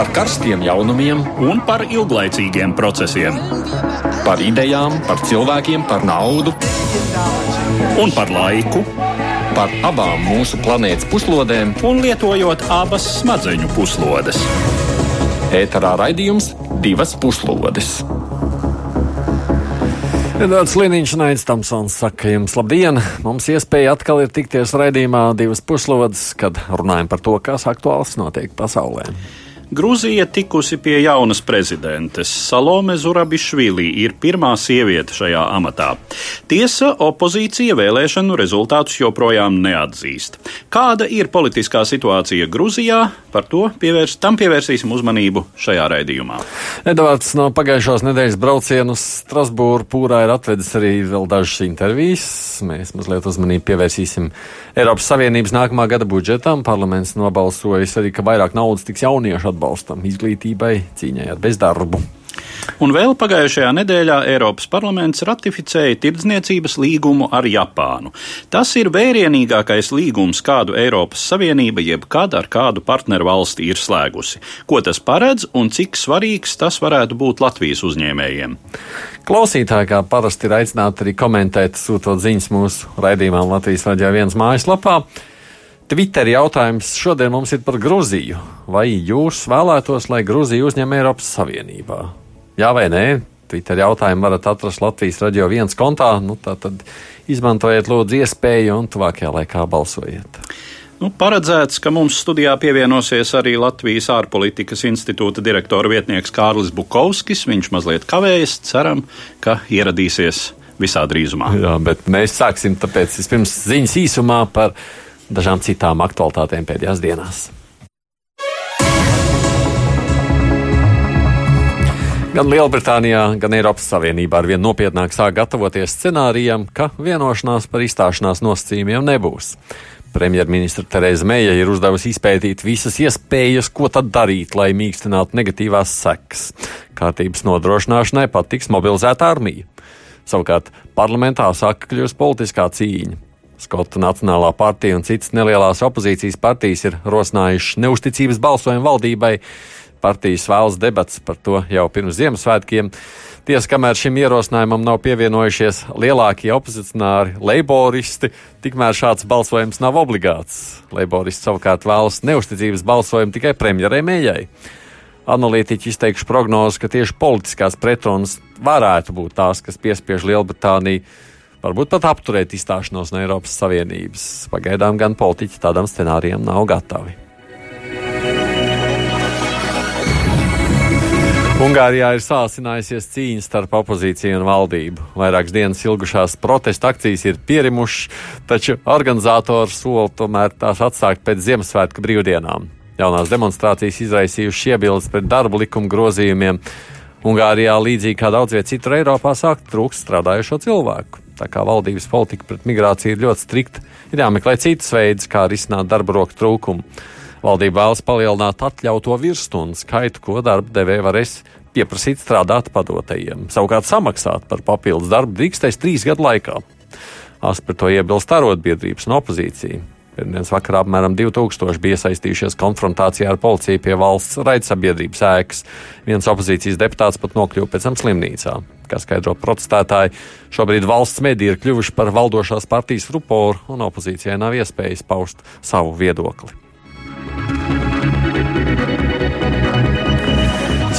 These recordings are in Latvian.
par karstiem jaunumiem un par ilglaicīgiem procesiem. Par idejām, par cilvēkiem, par naudu un par laiku. Par abām mūsu planētas puslodēm, un lietojot abas smadzeņu puslodes. Ēterā raidījums divas puslodes. Edvards Liniņš un Aits Tamsons saka jums labdien! Mums iespēja atkal ir tikties raidījumā divas puslodes, kad runājam par to, kas aktuāls notiek pasaulē. Grūzija tikusi pie jaunas prezidentes. Salome Zurabišvili ir pirmā sieviete šajā amatā. Tiesa, opozīcija vēlēšanu rezultātus joprojām neatzīst. Kāda ir politiskā situācija Grūzijā? Par to pievērs, tam pievērsīsim uzmanību šajā raidījumā. Edvards no pagājušās nedēļas brauciena uz Strasbūru pūrā ir atvedis arī vēl dažas intervijas. Mēs mazliet uzmanību pievērsīsim Eiropas Savienības nākamā gada budžetam. Parlaments nobalsojis arī, ka vairāk naudas tiks jauniešu atbalstīšanai atbalstam, izglītībai, cīņai ar bezdarbu. Un vēl pagājušajā nedēļā Eiropas parlaments ratificēja tirdzniecības līgumu ar Japānu. Tas ir vērienīgākais līgums, kādu Eiropas Savienība jebkad ar kādu partneru valsti ir slēgusi. Ko tas paredz un cik svarīgs tas varētu būt Latvijas uzņēmējiem? Klausītāji, kā parasti, ir aicināti arī komentēt, sūtot ziņas mūsu raidījumam Latvijas raidījā viens mājaslapā. Twitter jautājums šodien mums ir par Grūziju. Vai jūs vēlētos, lai Grūzija uzņem Eiropas Savienībā? Jā vai nē? Twitter jautājumu varat atrast Latvijas radio viens kontā. Nu, tad izmantojiet lūdzu iespēju un tuvākajā laikā balsojiet. Nu, paredzēts, ka mums studijā pievienosies arī Latvijas ārpolitikas institūta direktora vietnieks Kārlis Bukovskis. Viņš mazliet kavējas, ceram, ka ieradīsies visā drīzumā. Jā, bet mēs sāksim tāpēc vispirms ziņas īsumā par dažām citām aktualitātēm pēdējās dienās. Gan Lielbritānijā, gan Eiropas Savienībā ar vien nopietnāk sāk gatavoties scenārijam, ka vienošanās par izstāšanās nosacījumiem nebūs. Premjerministra Tereza Meija ir uzdevusi izpētīt visas iespējas, ko tad darīt, lai mīkstinātu negatīvās sekas. Kārtības nodrošināšanai patiks mobilizēta armija. Savukārt parlamentā sāka kļūst politiskā cīņa. Skotu Nacionālā partija un citas nelielās opozīcijas partijas ir rosinājušas neusticības balsojumu valdībai. Partijas vēlas debats par to jau pirms Ziemassvētkiem. Tiesa, kamēr šim ierosinājumam nav pievienojušies lielākie opozicionāri, leiboristi, tikmēr šāds balsojums nav obligāts. Leiboristi savukārt vēlas neusticības balsojumu tikai premjerai Mējai. Analītiķi izteikuši prognozi, ka tieši politiskās pretrunas varētu būt tās, kas piespiež Lielbritāniju varbūt pat apturēt izstāšanos no Eiropas Savienības. Pagaidām gan politiķi tādam scenārijam nav gatavi. Ungārijā ir sāsinājusies cīņa starp opozīciju un valdību. Vairākas dienas ilgušās protesta akcijas ir pierimušas, taču organizatori sola tomēr tās atsākt pēc Ziemassvētku brīvdienām. Jaunās demonstrācijas izraisījušas iebildes pret darba likuma grozījumiem. Ungārijā, līdzīgi kā daudz vietā citur Eiropā, sāk trūkst strādājošo cilvēku. Tā kā valdības politika pret migrāciju ir ļoti strikta, ir jāmeklē citas veids, kā risināt darba roku trūkumu. Valdība vēlas palielināt atļautu virstundu skaitu, ko darba devēja varēs pieprasīt strādāt padotajiem. Savukārt samaksāt par papildus darbu drīkstēs trīs gadu laikā. Ast par to iebilst arotbiedrības un opozīcija. Pēdējās vakarā apmēram 2000 bija iesaistījušies konfrontācijā ar policiju pie valsts raidsabiedrības ēkas. Viens opozīcijas deputāts pat nokļuva pēc tam slimnīcā. Kā skaidro protestētāji, šobrīd valsts mediji ir kļuvuši par valdošās partijas ruporu, un opozīcijai nav iespējas paust savu viedokli.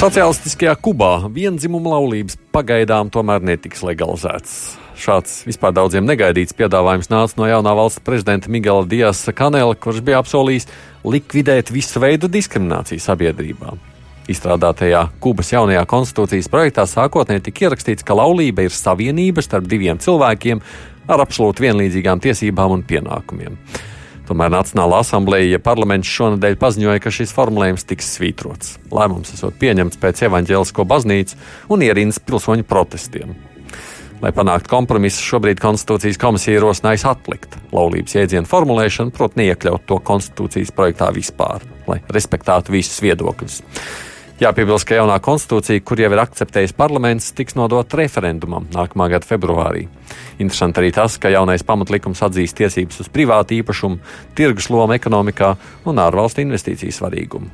Socialistiskajā Kubā vienzimuma laulības pagaidām tomēr netiks legalizētas. Šāds vispār daudziem negaidīts piedāvājums nāca no jaunā valsts prezidenta Miguela Diasa Kanela, kurš bija apsolījis likvidēt visu veidu diskrimināciju sabiedrībā. Izstrādātajā Kubas jaunajā konstitūcijas projektā sākotnēji tika ierakstīts, ka laulība ir savienība starp diviem cilvēkiem ar absolūti vienlīdzīgām tiesībām un pienākumiem. Tomēr Nacionālā asambleja parlaments šonadēļ paziņoja, ka šis formulējums tiks svītrots. Lēmums esot pieņemts pēc evaņģēlisko baznīcu un ierīnas pilsoņu protestiem. Lai panāktu kompromisu, šobrīd Konstitūcijas komisija ierosinājusi atlikt laulības jēdzienu formulēšanu, proti, neiekļaut to konstitūcijas projektā vispār, lai respektētu visus viedokļus. Jāpiebilst, ka jaunā konstitūcija, kur jau ir akceptējis parlaments, tiks nodota referendumam nākamā gada februārī. Interesanti arī tas, ka jaunais pamatlikums atzīst tiesības uz privātu īpašumu, tirgus lomu ekonomikā un ārvalstu investīciju svarīgumu.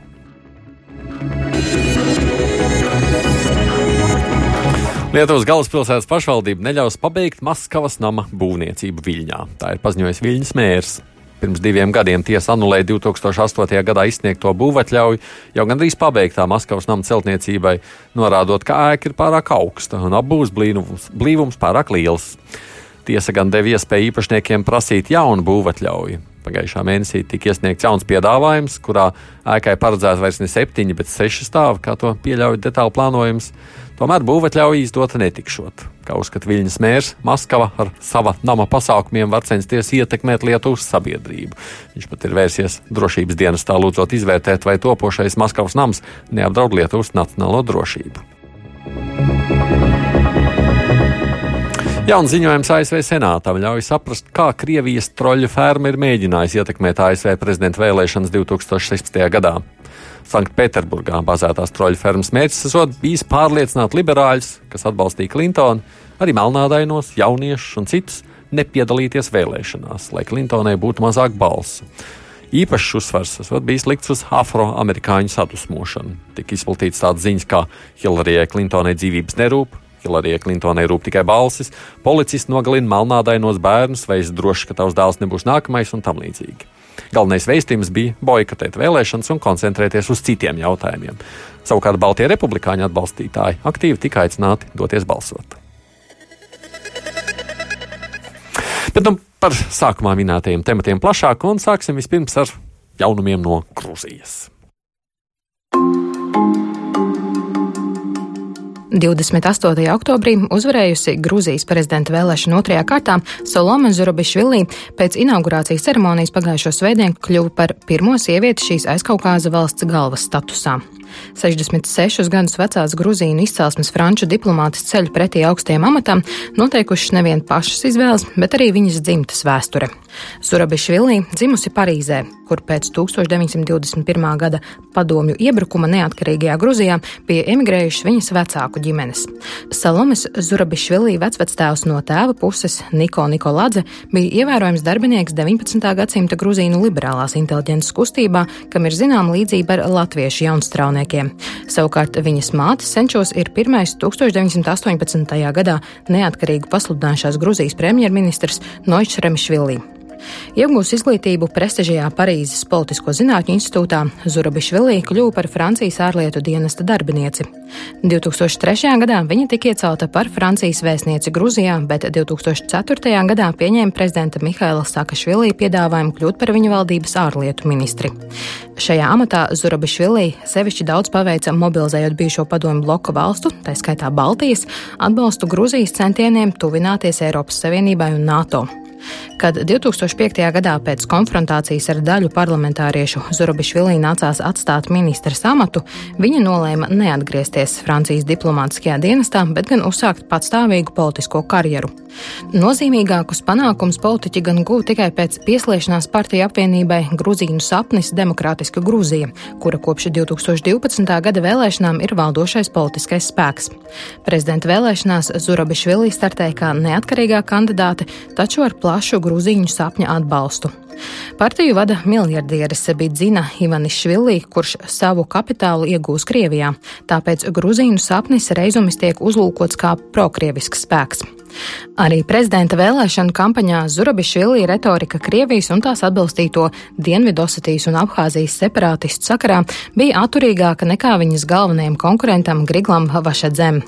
Lietuvas galvaspilsētas pašvaldība neļaus pabeigt Maskavas nama būvniecību Viļņā. Tā ir paziņojusi Viļņas mērs. Pirms diviem gadiem tiesa anulēja 2008. gadā izsniegto būvatļauju jau gandrīz pabeigtā Maskavas nama celtniecībai, norādot, ka ēka ir pārāk augsta un apbūves blīvums, blīvums pārāk liels. Tiesa gan deva iespēju īpašniekiem prasīt jaunu būvatļauju. Pagājušā mēnesī tika iesniegts jauns piedāvājums, kurā ēkai paredzēts vairs ne septiņi, bet seši stāvi, kā to pieļauj detāli plānojums. Tomēr būvatļauja izdota netikšot. Kā uzskata Viļņas mērs, Maskava ar sava nama pasākumiem var censties ietekmēt Lietuvas sabiedrību. Viņš pat ir vērsies drošības dienestā lūdzot izvērtēt, vai topošais Maskavas nams neapdraud Lietuvas nacionālo drošību. Jauns ziņojums ASV senātam ļauj saprast, kā Krievijas troļu ferma ir mēģinājusi ietekmēt ASV prezidenta vēlēšanas 2016. gadā. Sanktpēterburgā bazētās troļu fermas mērķis esot bijis pārliecināt liberāļus, kas atbalstīja Klintonu, arī melnādainos, jauniešus un citus nepiedalīties vēlēšanās, lai Klintonai būtu mazāk balsu. Īpašs uzsvars esot bijis likts uz afroamerikāņu sadusmošanu. Tik izplatīts tādas ziņas, kā Hilarijai Klintonai dzīvības nerūp, Hilarijai Klintonai rūp tikai balsis, policisti nogalina melnādainos bērnus, vai es droši, ka tavs dēls nebūs nākamais un tam līdzīgi. Galvenais vēstījums bija boikotēt vēlēšanas un koncentrēties uz citiem jautājumiem. Savukārt Baltijas republikāņu atbalstītāji aktīvi tika aicināti doties balsot. Bet nu, par sākumā minētajiem tematiem plašāk, un sāksim vispirms ar jaunumiem no Grūzijas. 28. oktobrī uzvarējusi Grūzijas prezidenta vēlēšana otrajā kārtā Soloma Zurabišvili pēc inaugurācijas ceremonijas pagājušo svētdienu kļuva par pirmo sievieti šīs aizkaukāza valsts galvas statusā. 66 gadus vecās Gruzīnu izcelsmes franču diplomātis ceļu pretī augstajam amatam noteikušas nevien pašas izvēles, bet arī viņas dzimtas vēsture. Zurabišvili dzimusi Parīzē, kur pēc 1921. gada padomju iebrukuma neatkarīgajā Gruzijā bija emigrējušas viņas vecāku ģimenes. Salomes Zurabišvili vecvectēvs no tēva puses Niko Nikoladze bija ievērojams darbinieks 19. gadsimta Gruzīnu liberālās inteliģences kustībā, kam ir zināma līdzība ar latviešu jaunstraunieku strādniekiem. Savukārt viņas mātes senčos ir pirmais 1918. gadā neatkarīgu pasludinājušās Gruzijas premjerministrs Noičs Remišvili. Iegūs izglītību prestižajā Parīzes Politisko zinātņu institūtā, Zurabišvilī kļuva par Francijas ārlietu dienesta darbinieci. 2003. gadā viņa tika iecelta par Francijas vēstnieci Gruzijā, bet 2004. gadā pieņēma prezidenta Mihaila Sakašvilī piedāvājumu kļūt par viņa valdības ārlietu ministri. Šajā amatā Zurabišvilī sevišķi daudz paveica mobilizējot bijušo padomu bloku valstu, tā skaitā Baltijas, atbalstu Gruzijas centieniem tuvināties Eiropas Savienībai un NATO. Kad 2005. gadā pēc konfrontācijas ar daļu parlamentāriešu Zurabišvilī nācās atstāt ministra amatu, viņa nolēma neatgriezties Francijas diplomātiskajā dienestā, bet gan uzsākt patstāvīgu politisko karjeru. Nozīmīgākus panākumus politiķi gan gūta tikai pēc pieslēgšanās partiju apvienībai Gruzīnu sapnis Demokrātiska Grūzija, kura kopš 2012. gada vēlēšanām ir valdošais politiskais spēks. Prezidenta vēlēšanās Zurabišvili startēja kā neatkarīgā kandidāte, taču ar plašu grūzīņu sapņa atbalstu. Partiju vada miljardieris Bidzina Ivanišvili, kurš savu kapitālu iegūs Krievijā, tāpēc grūzīņu sapnis reizumis tiek uzlūkots kā prokrievisks spēks. Arī prezidenta vēlēšanu kampaņā Zurabišvili retorika Krievijas un tās atbalstīto Dienvidosetijas un Abhāzijas separātistu sakarā bija atturīgāka nekā viņas galvenajam konkurentam Griglam Vašadzem.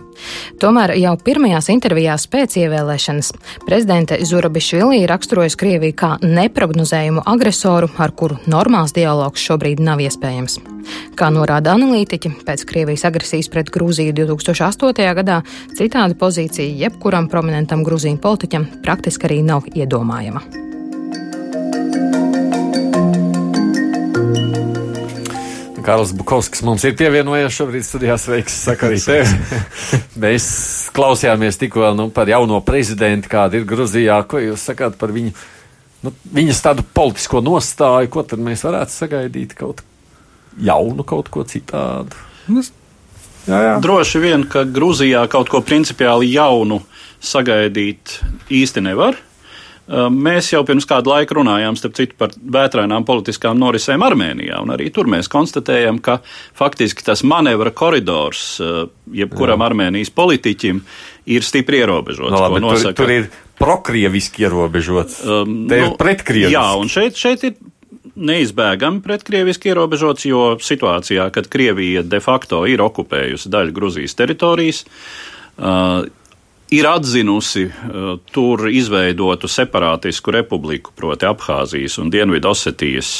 Tomēr jau pirmajās intervijās pēc ievēlēšanas prezidente Zurabišvili raksturojas Krieviju kā neprognozējumu agresoru, ar kuru normāls dialogs šobrīd nav iespējams. Kā norāda analītiķi, pēc Krievijas agresijas pret Grūziju 2008. gadā citāda pozīcija jebkuram prominentam grūzīnu politiķam praktiski arī nav iedomājama. Kārls Bukovskis mums ir pievienojies šobrīd studijā. Sveiks, saka arī tev. Mēs klausījāmies tikko nu, par jauno prezidentu, kāda ir Gruzijā. Ko jūs sakāt par viņu? Nu, viņas tādu politisko nostāju, ko tad mēs varētu sagaidīt kaut jaunu, kaut ko citādu? Nu, jā, jā. Droši vien, ka Gruzijā kaut ko principiāli jaunu sagaidīt īsti nevar. Mēs jau pirms kāda laika runājām citu, par vētrainām politiskām norisēm Armēnijā, un arī tur mēs konstatējam, ka faktiski tas manevra koridors jebkuram Jā. Armēnijas politiķim ir stipri ierobežots. No, labi, nosaka, tur, tur ir prokrieviski ierobežots. Um, Te nu, ir pretkrieviski. Jā, un šeit, šeit ir neizbēgami pretkrieviski ierobežots, jo situācijā, kad Krievija de facto ir okupējusi daļu Gruzijas teritorijas, uh, ir atzinusi uh, tur izveidotu separātisku republiku, proti Abhāzijas un Dienvidosetijas,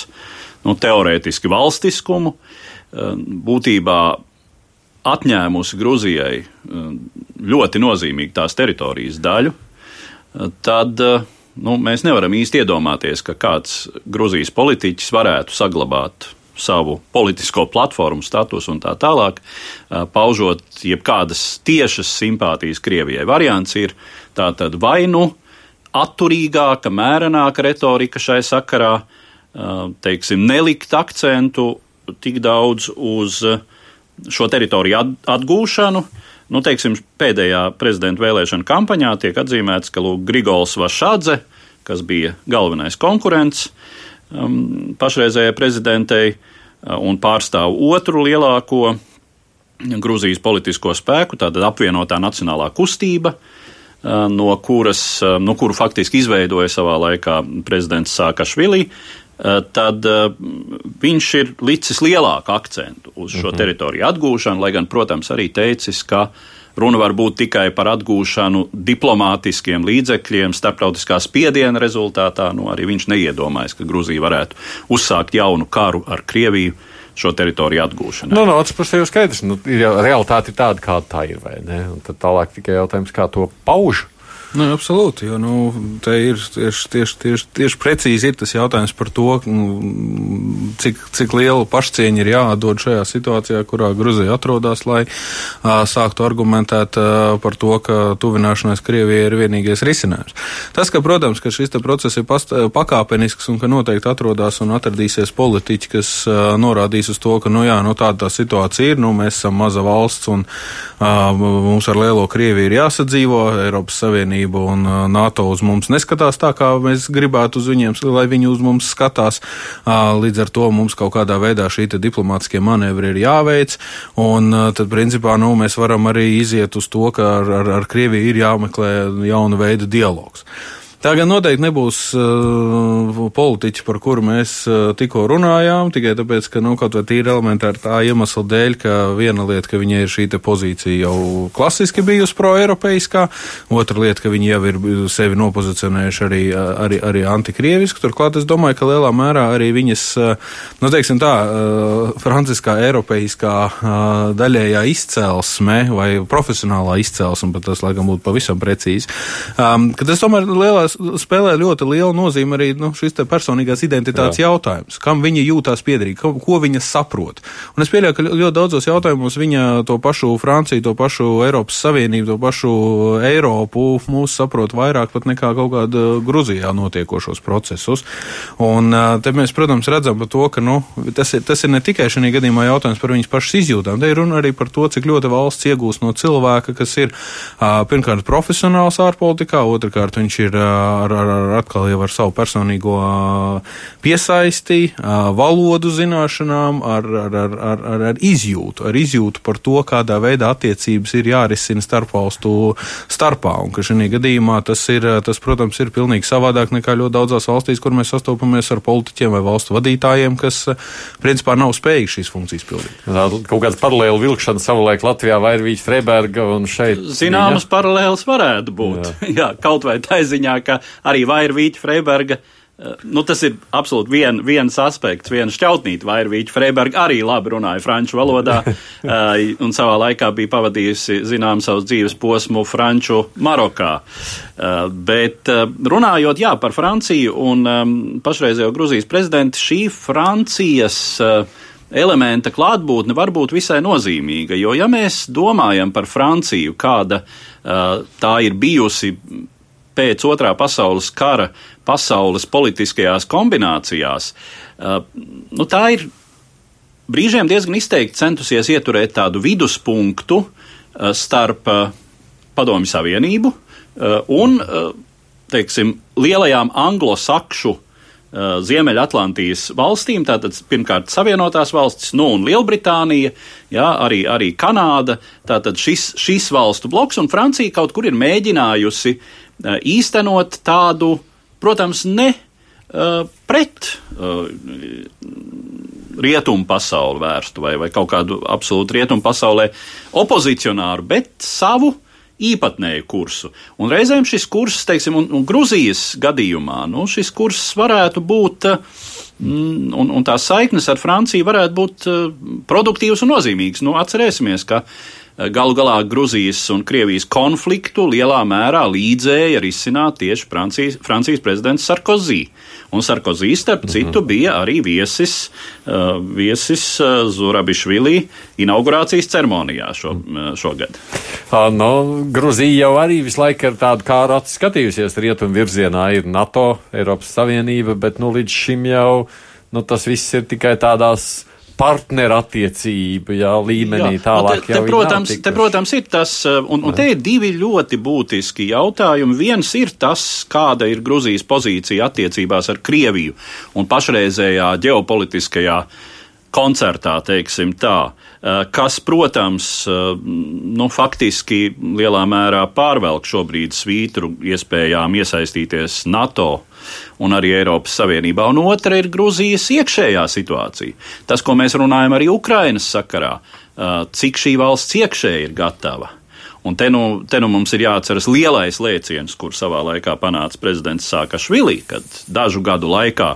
nu, teorētiski valstiskumu, uh, būtībā atņēmusi Gruzijai uh, ļoti nozīmīgu tās teritorijas daļu, uh, tad uh, nu, mēs nevaram īsti iedomāties, ka kāds Gruzijas politiķis varētu saglabāt savu politisko platformu, statusu un tā tālāk, paužot jebkādas tiešas simpātijas Krievijai. Variants ir tātad vai nu atturīgāka, mērenāka retorika šai sakarā, teiksim, nelikt akcentu tik daudz uz šo teritoriju atgūšanu, Nu, teiksim, pēdējā prezidenta vēlēšana kampaņā tiek atzīmēts, ka lūk, Grigols Vašadze, kas bija galvenais konkurents um, pašreizējai prezidentei uh, un pārstāv otru lielāko Grūzijas politisko spēku, tātad apvienotā nacionālā kustība, uh, no kuras, uh, no kuru faktiski izveidoja savā laikā prezidents Sākašvili, tad viņš ir licis lielāku akcentu uz šo mhm. teritoriju atgūšanu, lai gan, protams, arī teicis, ka Runa var būt tikai par atgūšanu diplomātiskiem līdzekļiem, starptautiskā spiediena rezultātā. Nu, arī viņš neiedomājas, ka Grūzija varētu uzsākt jaunu karu ar Krieviju šo teritoriju atgūšanai. Nu, no otras puses, jau skaidrs, nu, ir jau realitāte tāda, kāda tā ir. Tad tālāk tikai jautājums, kā to pauž. Nu, absolūti, jo nu, te ir tieši, tieši, tieši, tieši precīzi ir tas jautājums par to, nu, cik, cik liela pašcieņa ir jādod šajā situācijā, kurā Gruzija atrodas, lai a, sāktu argumentēt a, par to, ka tuvināšanās Krievijai ir vienīgais risinājums. Tas, ka, protams, ka šis process ir past, pakāpenisks un ka noteikti atrodas un atradīsies politiķi, kas a, norādīs uz to, ka, nu jā, nu tāda tā situācija ir, nu mēs esam maza valsts un a, mums ar lielo Krieviju ir jāsadzīvo, Eiropas Savienība Savienība un uh, NATO uz mums neskatās tā, kā mēs gribētu uz viņiem, lai viņi uz mums skatās. Uh, līdz ar to mums kaut kādā veidā šī diplomātiskie manevri ir jāveic, un uh, tad, principā, nu, mēs varam arī iziet uz to, ka ar, ar, ar Krieviju ir jāmeklē jauna veida dialogs. Tā gan noteikti nebūs uh, politiķi, par kuru mēs uh, tikko runājām, tikai tāpēc, ka, nu, kaut vai tīri elementāri tā iemesla dēļ, ka viena lieta, ka viņai ir šī pozīcija jau klasiski bijusi pro-eiropeiskā, otra lieta, ka viņi jau ir sevi nopozicionējuši arī, arī, arī antikrieviski. Turklāt es domāju, ka lielā mērā arī viņas, uh, nu, teiksim tā, uh, franciskā, eiropeiskā uh, daļējā izcelsme vai profesionālā izcelsme, bet tas, laikam, būtu pavisam precīzi. Um, kad es tomēr lielā spēlē ļoti lielu nozīmi arī nu, šis personīgās identitātes Jā. jautājums. Kam viņa jūtās piederīgi, ko, ko viņa saprot. Un es pieļauju, ka ļoti daudzos jautājumos viņa to pašu Franciju, to pašu Eiropas Savienību, to pašu Eiropu mūs saprot vairāk pat nekā kaut kāda Gruzijā notiekošos procesus. Un te mēs, protams, redzam par to, ka nu, tas, ir, tas ir ne tikai šajā gadījumā jautājums par viņas pašas izjūtām, te ir runa arī par to, cik ļoti valsts iegūst no cilvēka, kas ir pirmkārt profesionāls ārpolitikā, otrkārt viņš ir ar, ar, ar atkal jau ar savu personīgo piesaisti, valodu zināšanām, ar, ar, ar, ar, ar, ar izjūtu, ar izjūtu par to, kādā veidā attiecības ir jārisina starpvalstu starpā. Un ka šajā gadījumā tas ir, tas, protams, ir pilnīgi savādāk nekā ļoti daudzās valstīs, kur mēs sastopamies ar politiķiem vai valstu vadītājiem, kas principā nav spējīgi šīs funkcijas pildīt. Tā kaut kāda paralēla vilkšana savulaik Latvijā vai Vīķa Freiberga un šeit. Zināmas paralēlas varētu būt. Jā. Jā, kaut vai tā ziņā, ka arī Vairvīķa Freiberga. Eh, nu, tas ir absolūti vien, viens aspekts, viena šķautnīte. Vairvīķa Freiberga arī labi runāja franču valodā eh, un savā laikā bija pavadījusi, zinām, savus dzīves posmu franču Marokā. Eh, bet runājot, jā, par Franciju un ehm, pašreizējo Gruzijas prezidentu, šī Francijas elementa klātbūtne var būt visai nozīmīga, jo ja mēs domājam par Franciju, kāda tā ir bijusi pēc otrā pasaules kara pasaules politiskajās kombinācijās, nu, tā ir brīžiem diezgan izteikti centusies ieturēt tādu viduspunktu starp Padomju Savienību un teiksim, lielajām anglosakšu Ziemeļatlantijas valstīm, tātad pirmkārt Savienotās valstis, nu un Lielbritānija, jā, arī, arī Kanāda, tātad šis, šis valstu bloks, un Francija kaut kur ir mēģinājusi īstenot tādu, protams, ne uh, pret uh, rietumu pasauli vērstu vai, vai kaut kādu absolūti rietumu pasaulē opozicionāru, bet savu īpatnēju kursu. Un reizēm šis kurs, teiksim, un, un Gruzijas gadījumā, nu, šis kurs varētu būt, mm, un, un tās saiknes ar Franciju varētu būt produktīvas un nozīmīgas. Nu, atcerēsimies, ka galu galā Gruzijas un Krievijas konfliktu lielā mērā līdzēja risināt tieši Francijas, Francijas prezidents Sarkozī. Un Sarkozī, starp mhm. citu, bija arī viesis, uh, viesis uh, Zurabišvili inaugurācijas ceremonijā šo, mhm. uh, šogad. No, Gruzija jau arī visu laiku ir tāda kā rati skatījusies rietumu virzienā, ir NATO, Eiropas Savienība, bet nu, līdz šim jau nu, tas viss ir tikai tādās partnerattiecību jā, līmenī jā. tālāk. Nu, te, te, protams, te, protams, ir tas, uh, un, un te ir divi ļoti būtiski jautājumi. Viens ir tas, kāda ir Gruzijas pozīcija attiecībās ar Krieviju un pašreizējā ģeopolitiskajā koncertā, teiksim tā, uh, kas, protams, uh, nu, faktiski lielā mērā pārvelk šobrīd svītru iespējām iesaistīties NATO un arī Eiropas Savienībā. Un otra ir Grūzijas iekšējā situācija. Tas, ko mēs runājam arī Ukrainas sakarā, cik šī valsts iekšēji ir gatava. Un te nu, te nu mums ir jāatceras lielais lēciens, kur savā laikā panāca prezidents Sākašvili, kad dažu gadu laikā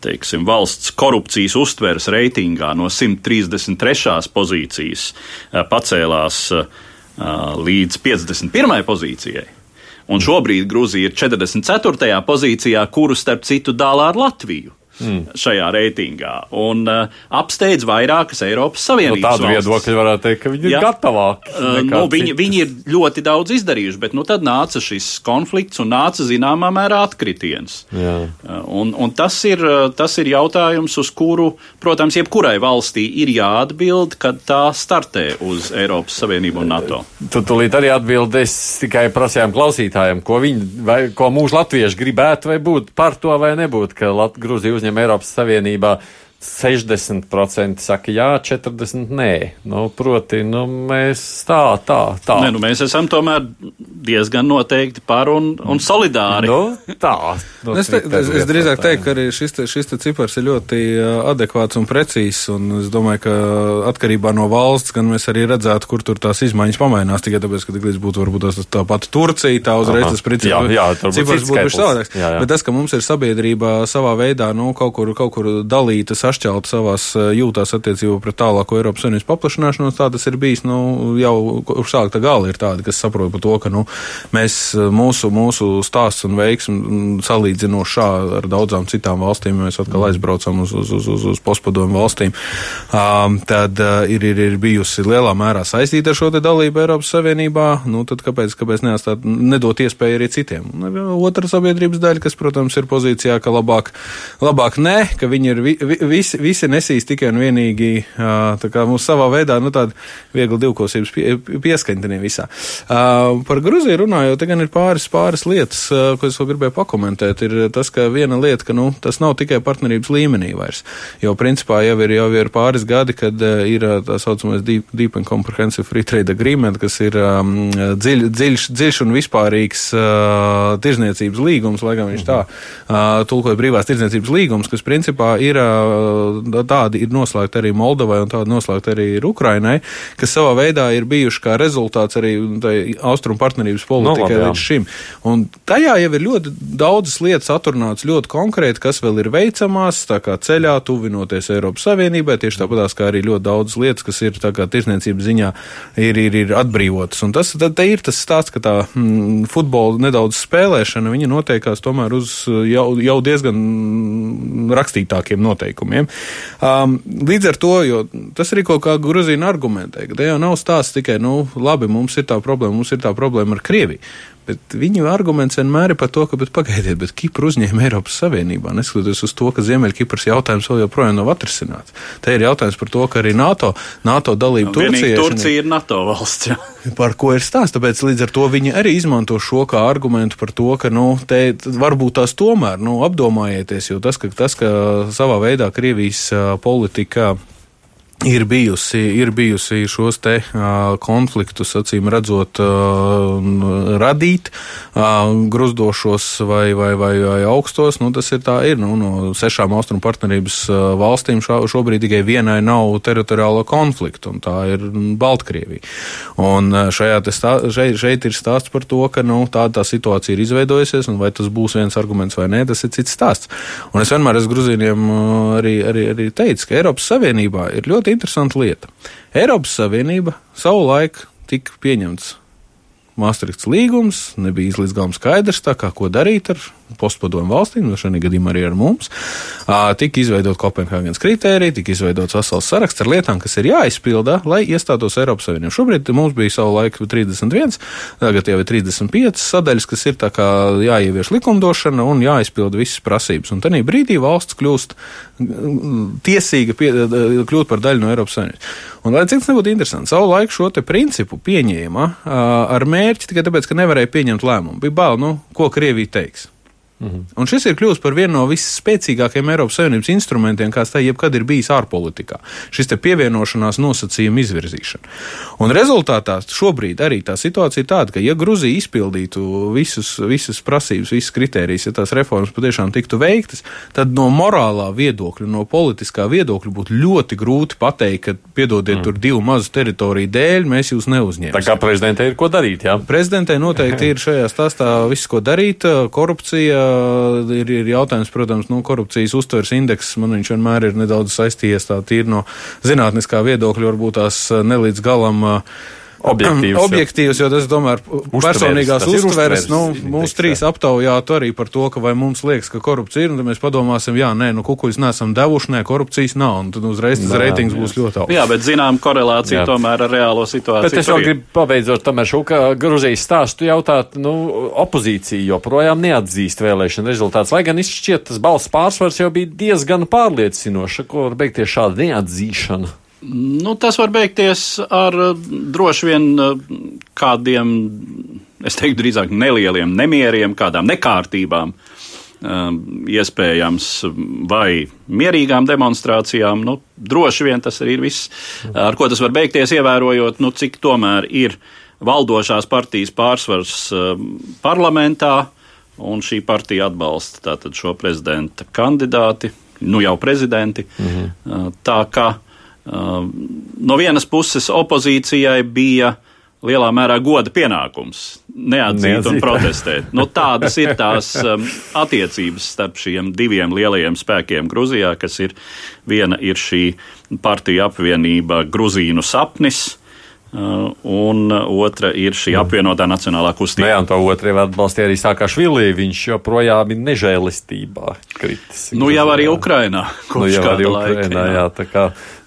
teiksim, valsts korupcijas uztveres reitingā no 133. pozīcijas pacēlās līdz 51. pozīcijai. Un šobrīd Grūzija ir 44. pozīcijā, kuru starp citu dālā ar Latviju mm. šajā reitingā un uh, apsteidz vairākas Eiropas Savienības nu, tādu viedokļu varētu teikt, ka viņi ja. ir gatavāki. Uh, nu, viņi, viņi ir ļoti daudz izdarījuši, bet nu, tad nāca šis konflikts un nāca zināmā mērā atkritiens. Jā. Uh, un, un tas, ir, tas ir jautājums, uz kuru, protams, jebkurai valstī ir jāatbild, kad tā startē uz Eiropas Savienību un NATO. Tu tūlīt arī atbildēs tikai prasījām klausītājiem, ko viņi, vai ko mūsu latvieši gribētu vai būt par to vai nebūtu, ka Lat Gruzija uzņem uzņem Eiropas Savienībā 60% saka jā, 40% nē. Nu, proti, nu, mēs tā, tā, tā. Nē, nu, mēs esam tomēr diezgan noteikti par un, un solidāri. Nu, tā. Nu, es, te, es, es drīzāk teiktu, ka arī šis, te, šis te cipars ir ļoti adekvāts un precīzs, un es domāju, ka atkarībā no valsts, gan mēs arī redzētu, kur tur tās izmaiņas pamainās, tikai tāpēc, ka tiklīdz būtu varbūt tas tā pati Turcija, tā uzreiz Aha. tas princips, jā, jā, cipars būtu savādāks. Bet tas, ka mums ir sabiedrībā savā veidā, nu, kaut kur, kaut kur dalītas sašķelt savās eh, jūtās attiecībā pret tālāko Eiropas Savienības paplašināšanos, tā tas ir bijis, nu, jau uz sākta gala ir tādi, kas saprot par to, ka, nu, mēs eh, mūsu, mūsu stāsts un veiksmi mm, salīdzinošā ar daudzām citām valstīm, ja mēs atkal mm. aizbraucam uz, uz, uz, uz, uz postpadomu valstīm, um, tad uh, ir, ir, ir bijusi lielā mērā saistīta ar šo dalību Eiropas Savienībā, nu, tad kāpēc, kāpēc neatstāt, nedot iespēju arī citiem? Otra sabiedrības daļa, kas, protams, ir pozīcijā, ka labāk, labāk ne, ka viņi ir vi, vi, visi, visi nesīs tikai un vienīgi mūsu savā veidā, nu tāda viegla divkosības pie, pieskaņtenī visā. Par Gruziju runājot, gan ir pāris, pāris lietas, ko es vēl gribēju pakomentēt, ir tas, ka viena lieta, ka, nu, tas nav tikai partnerības līmenī vairs, jo principā jau ir, jau ir pāris gadi, kad ir tā saucamais Deep, deep and Comprehensive Free Trade Agreement, kas ir um, dziļ, dziļš, dziļš un vispārīgs uh, tirzniecības līgums, lai gan viņš tā uh, tulkoja brīvās tirzniecības līgums, kas principā ir uh, tādi ir noslēgti arī Moldovai un tādi noslēgti arī ir Ukrainai, kas savā veidā ir bijuši kā rezultāts arī austrumu partnerības politikai no, līdz šim. Un tajā jau ir ļoti daudzas lietas atrunāts ļoti konkrēti, kas vēl ir veicamās, tā kā ceļā tuvinoties Eiropas Savienībai, tieši tāpatās kā arī ļoti daudzas lietas, kas ir tā kā tirsniecības ziņā ir, ir, ir atbrīvotas. Un tas tad, ir tas stāsts, ka tā mm, futbola nedaudz spēlēšana, viņa notiekās tomēr uz jau, jau diezgan rakstītākiem noteikumiem. Um, līdz ar to, jo tas arī kaut kā Gruzīna argumentē, ka te jau nav stāsts tikai, nu, labi, mums ir tā problēma, mums ir tā problēma ar Krieviju. Bet viņu arguments vienmēr ir par to, ka, bet pagaidiet, bet Kipra uzņēma Eiropas Savienībā, neskatoties uz to, ka Ziemeļkipras jautājums vēl joprojām nav atrisināts. Te ir jautājums par to, ka arī NATO, NATO dalība Turcija. Turcija ir NATO valsts. Jā. Par ko ir stāsts? Tāpēc līdz ar to viņi arī izmanto šo kā argumentu par to, ka, nu, te varbūt tās tomēr, nu, apdomājieties, jo tas, ka, tas, ka savā veidā Krievijas politika ir bijusi, ir bijusi šos te uh, konfliktus, acīm redzot, uh, radīt uh, gruzdošos vai, vai, vai, vai augstos. Nu, tas ir tā, ir. Nu, no sešām austrumu partnerības valstīm šā, šobrīd tikai vienai nav teritoriālo konfliktu, un tā ir Baltkrievija. Un šajā stā, šeit, šeit ir stāsts par to, ka nu, tāda tā situācija ir izveidojusies, un vai tas būs viens arguments vai nē, tas ir cits stāsts. Un es vienmēr esmu Gruzīniem arī, arī, arī teicis, ka Eiropas Savienībā ir ļoti interesanta lieta. Eiropas Savienība savulaik tika pieņemts Maastrichts līgums, nebija līdz galam skaidrs, kā ko darīt ar postpadomu valstīm, no šajā gadījumā arī ar mums. Tika izveidot Kopenhāgenes kritērija, tika izveidots vesels saraksts ar lietām, kas ir jāizpilda, lai iestātos Eiropas Savienībā. Šobrīd mums bija savu laiku 31, tagad jau ir 35 sadaļas, kas ir jāievieš likumdošana un jāizpilda visas prasības. Un tajā brīdī valsts kļūst tiesīga pie, kļūt par daļu no Eiropas Savienības. Un, lai cik tas nebūtu interesanti, savu laiku šo principu pieņēma ar mērķi tikai tāpēc, ka nevarēja pieņemt lēmumu. Bija bail, nu, ko Krievija teiks. Mhm. Un šis ir kļuvis par vienu no visspēcīgākajiem Eiropas Savienības instrumentiem, kāds tā jebkad ir bijis ārpolitikā. Šis te pievienošanās nosacījuma izvirzīšana. Un rezultātā šobrīd arī tā situācija ir tāda, ka ja Gruzija izpildītu visus, visas prasības, visas kritērijas, ja tās reformas patiešām tiktu veiktas, tad no morālā viedokļa, no politiskā viedokļa būtu ļoti grūti pateikt, ka piedodiet mm. tur divu mazu teritoriju dēļ, mēs jūs neuzņemsim. Tā kā prezidentē ir ko darīt, jā? Prezidentē noteikti ir šajā stāstā viss, ko darīt, korupcija ir, ir jautājums, protams, nu, korupcijas uztveres indeks. Man viņš vienmēr ir nedaudz saistījies tā tīri no zinātniskā viedokļa, varbūt tās nelīdz galam. Uh, objektīvs. objektīvs jo tas, domāju, personīgās uztveres, nu, mūs trīs aptaujātu arī par to, ka vai mums liekas, ka korupcija ir, un tad mēs padomāsim, jā, nē, nu, kukuļus nesam devuši, nē, korupcijas nav, un tad uzreiz tas reitings būs ļoti augsts. Jā, bet zinām korelācija jā. tomēr ar reālo situāciju. Bet es vēl gribu pabeidzot, tomēr šo, ka Gruzijas stāstu jautāt, nu, opozīcija joprojām neatzīst vēlēšana rezultātus, lai gan izšķiet tas balss pārsvars jau bija diezgan pārliecinoša, ko var beigties šāda neatzīšana. Nu, tas var beigties ar droši vien kādiem, es teiktu, drīzāk nelieliem nemieriem, kādām nekārtībām. Iespējams, vai mierīgām demonstrācijām. Nu, droši vien tas arī ir viss, ar ko tas var beigties, ievērojot, nu, cik tomēr ir valdošās partijas pārsvars parlamentā, un šī partija atbalsta tātad šo prezidenta kandidāti, nu jau prezidenti. Mhm. Tā kā no vienas puses opozīcijai bija lielā mērā goda pienākums neatzīt, neatzīt. un protestēt. Nu, tādas ir tās um, attiecības starp šiem diviem lielajiem spēkiem Gruzijā, kas ir viena ir šī partija apvienība Gruzīnu sapnis. Uh, un otra ir šī apvienotā nacionālā kustība. Nu jā, un to otru atbalstīja arī Sākašvili. Viņš joprojām ir nežēlistībā kritis. Nu, jau arī Ukrainā. Nu, jau arī Ukrainā, laika, jā. jā tā kā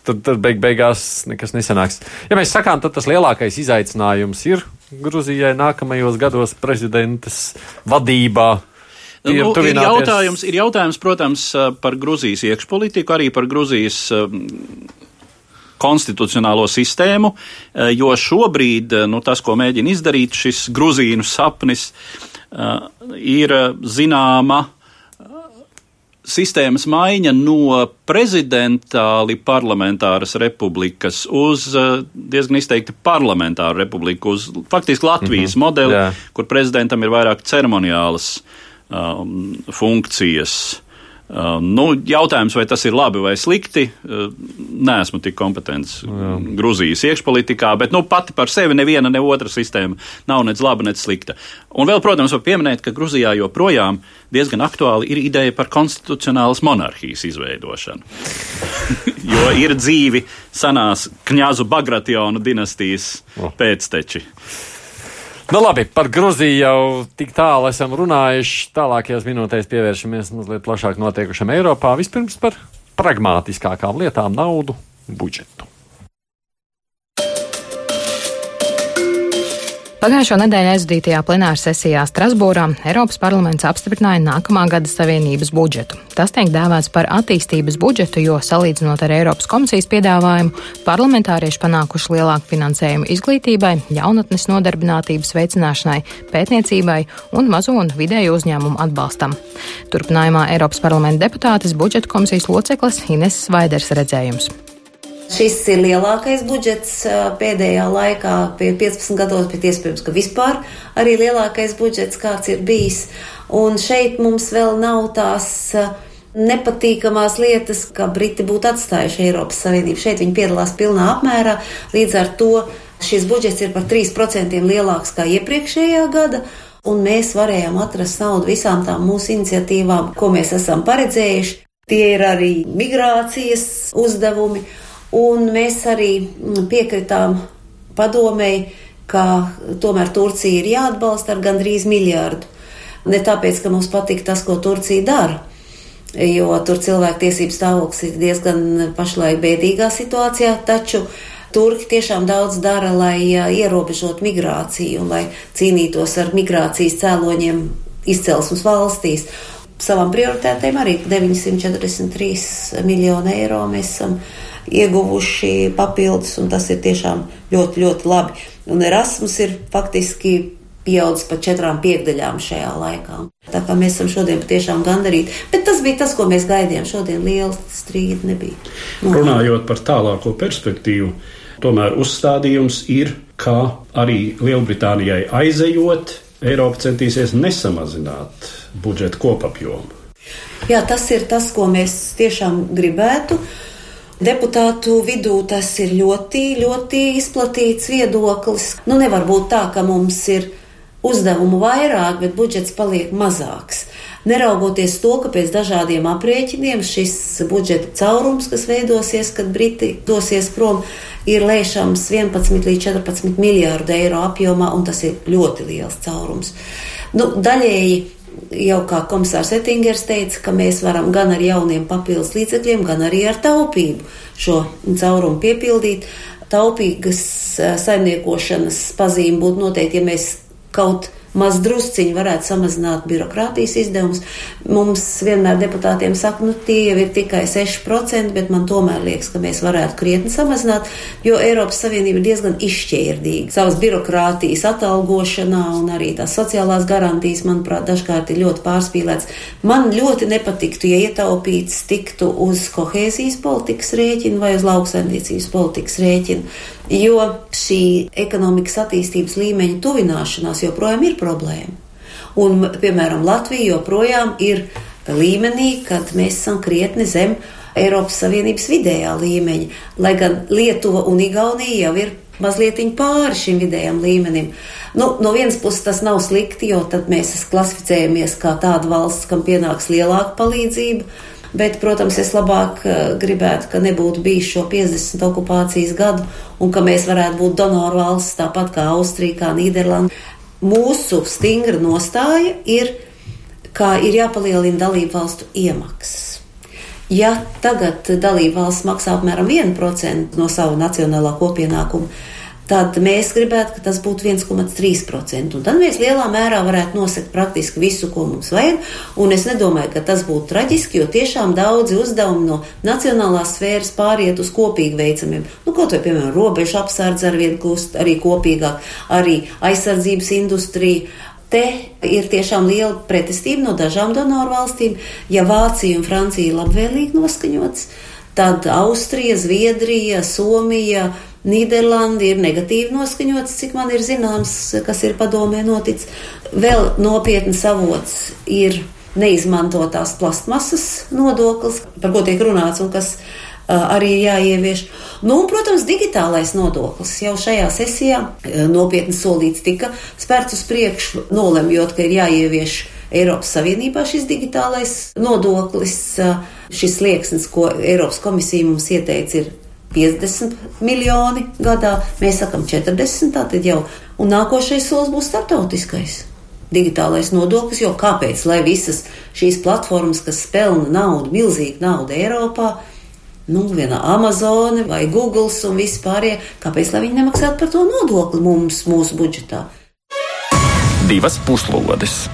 tad, tad beig beigās nekas nesanāks. Ja mēs sakām, tad tas lielākais izaicinājums ir Gruzijai nākamajos gados prezidentas vadībā. Nu, ir, jautājums, ir jautājums, protams, par Gruzijas iekšpolitiku, arī par Gruzijas um, konstitucionālo sistēmu, jo šobrīd nu, tas, ko mēģina izdarīt šis Gruzīnu sapnis, ir zināma sistēmas maiņa no prezidentāli parlamentāras republikas uz eh, diezgan izteikti parlamentāru republiku, uz faktiski Latvijas mm -hmm. modeli, Jā. kur prezidentam ir vairāk ceremoniālas um, funkcijas. Nu, jautājums, vai tas ir labi vai slikti, uh, neesmu tik kompetents Jā. Grūzijas iekšpolitikā, bet nu, pati par sevi neviena, ne otra sistēma nav nec laba, nec slikta. Un vēl, protams, var pieminēt, ka Grūzijā joprojām diezgan aktuāli ir ideja par konstitucionālas monarhijas izveidošanu. jo ir dzīvi senās Kņazu Bagrationu dinastijas pēcteči. Nu, labi, par Gruziju jau tik tālu esam runājuši. Tālākajās minūtēs pievēršamies mazliet plašāk notiekušam Eiropā. Vispirms par pragmātiskākām lietām - naudu, budžetu. Pagājušo nedēļu aizvadītajā plenāra sesijā Strasbūrā Eiropas parlaments apstiprināja nākamā gada Savienības budžetu. Tas tiek dēvēts par attīstības budžetu, jo salīdzinot ar Eiropas komisijas piedāvājumu, parlamentārieši panākuši lielāku finansējumu izglītībai, jaunatnes nodarbinātības veicināšanai, pētniecībai un mazo un vidēju uzņēmumu atbalstam. Turpinājumā Eiropas parlamenta deputātes budžeta komisijas loceklis Ines Svaiders redzējums. Šis ir lielākais budžets pēdējā laikā, pie 15 gados, bet iespējams, ka vispār arī lielākais budžets, kāds ir bijis. Un šeit mums vēl nav tās nepatīkamās lietas, ka Briti būtu atstājuši Eiropas Savienību. Šeit viņi piedalās pilnā apmērā, līdz ar to šis budžets ir par 3% lielāks kā iepriekšējā gada. Un mēs varējām atrast naudu visām tām mūsu iniciatīvām, ko mēs esam paredzējuši. Tie ir arī migrācijas uzdevumi, Un mēs arī mm, piekritām padomēji, ka tomēr Turcija ir jāatbalsta ar gandrīz miljārdu. Ne tāpēc, ka mums patīk tas, ko Turcija dara, jo tur cilvēktiesības stāvoklis ir diezgan pašlaik bēdīgā situācijā, taču Turki tiešām daudz dara, lai ierobežotu migrāciju un lai cīnītos ar migrācijas cēloņiem izcelsmes valstīs. Savām prioritētēm arī 943 miljonu eiro mēs esam ieguvuši papildus, un tas ir tiešām ļoti, ļoti labi. Un Erasmus ir faktiski pieaudzis par četrām piekdaļām šajā laikā. Tā kā mēs esam šodien patiešām gandarīti. Bet tas bija tas, ko mēs gaidījām. Šodien liela strīda nebija. No. Runājot par tālāko perspektīvu, tomēr uzstādījums ir, ka arī Lielbritānijai aizejot, Eiropa centīsies nesamazināt budžeta kopapjomu. Jā, tas ir tas, ko mēs tiešām gribētu. Deputātu vidū tas ir ļoti, ļoti izplatīts viedoklis. Nu, nevar būt tā, ka mums ir uzdevumu vairāk, bet budžets paliek mazāks. Neraugoties to, ka pēc dažādiem aprēķiniem šis budžeta caurums, kas veidosies, kad Briti dosies prom, ir lēšams 11 līdz 14 miljārdu eiro apjomā, un tas ir ļoti liels caurums. Nu, daļēji jau kā komisārs Ettingers teica, ka mēs varam gan ar jauniem papildus līdzekļiem, gan arī ar taupību šo caurumu piepildīt. Taupīgas eh, saimniekošanas pazīme būtu noteikti, ja mēs kaut maz drusciņi varētu samazināt birokrātijas izdevumus. Mums vienmēr deputātiem saka, nu tie jau ir tikai 6%, bet man tomēr liekas, ka mēs varētu krietni samazināt, jo Eiropas Savienība ir diezgan izšķērdīga. Savas birokrātijas atalgošanā un arī tās sociālās garantijas, manuprāt, dažkārt ir ļoti pārspīlēts. Man ļoti nepatiktu, ja ietaupīts tiktu uz kohēzijas politikas rēķina vai uz lauksaimniecības politikas rēķina jo šī ekonomikas attīstības līmeņa tuvināšanās joprojām ir problēma. Un, piemēram, Latvija joprojām ir līmenī, kad mēs esam krietni zem Eiropas Savienības vidējā līmeņa, lai gan Lietuva un Igaunija jau ir mazliet pāri šim vidējam līmenim. Nu, no vienas puses tas nav slikti, jo tad mēs klasificējamies kā tāda valsts, kam pienāks lielāka palīdzība. Bet, protams, es labāk eh, gribētu, ka nebūtu bijis šo 50 okupācijas gadu un ka mēs varētu būt donoru valsts tāpat kā Austrija, kā Nīderlanda. Mūsu stingra nostāja ir, kā ir jāpalielina dalību valstu iemaksas. Ja tagad dalība valsts maksā apmēram 1% no savu nacionālā kopienākuma, tad mēs gribētu, ka tas būtu 1,3%. Un tad mēs lielā mērā varētu nosakt praktiski visu, ko mums vajag. Un es nedomāju, ka tas būtu traģiski, jo tiešām daudzi uzdevumi no nacionālās sfēras pāriet uz kopīgi veicamiem. Nu, kaut vai, piemēram, robežu apsardze ar vienu kļūst arī kopīgāk, arī aizsardzības industrija. Te ir tiešām liela pretestība no dažām donoru valstīm. Ja Vācija un Francija ir labvēlīgi noskaņotas, tad Austrija, Zviedrija, Somija, Nīderlanda ir negatīvi noskaņots, cik man ir zināms, kas ir padomē noticis. Vēl nopietns avots ir neizmantotās plastmasas nodoklis, par ko tiek runāts un kas arī jāievieš. Nu, un, protams, digitālais nodoklis jau šajā sesijā nopietni solīts tika spērts uz priekšu, nolemjot, ka ir jāievieš Eiropas Savienībā šis digitālais nodoklis. Šis slieksnis, ko Eiropas komisija mums ieteica, ir 50 miljoni gadā, mēs sakam 40, tātad jau, un nākošais solis būs startautiskais. Digitālais nodoklis, jo kāpēc? Lai visas šīs platformas, kas pelna naudu, milzīgu naudu Eiropā, nu, viena Amazone vai Google un vispārējie, kāpēc lai viņi nemaksātu par to nodokli mums, mūsu budžetā? divas puslodes.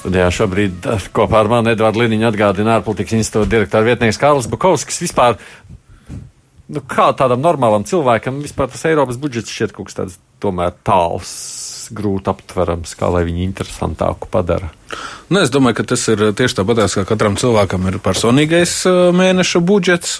Studijā šobrīd eh, kopā ar mani Edvards Liniņš atgādina ārpolitikas institūta direktora vietnieks Kārlis Bukovskis. Vispār, nu, kā tādam normālam cilvēkam vispār tas Eiropas budžets šķiet kaut kas tāds tomēr tāls, grūti aptverams, kā lai viņu interesantāku padara. Nu, es domāju, ka tas ir tieši tāpat, kā katram cilvēkam ir personīgais mēneša budžets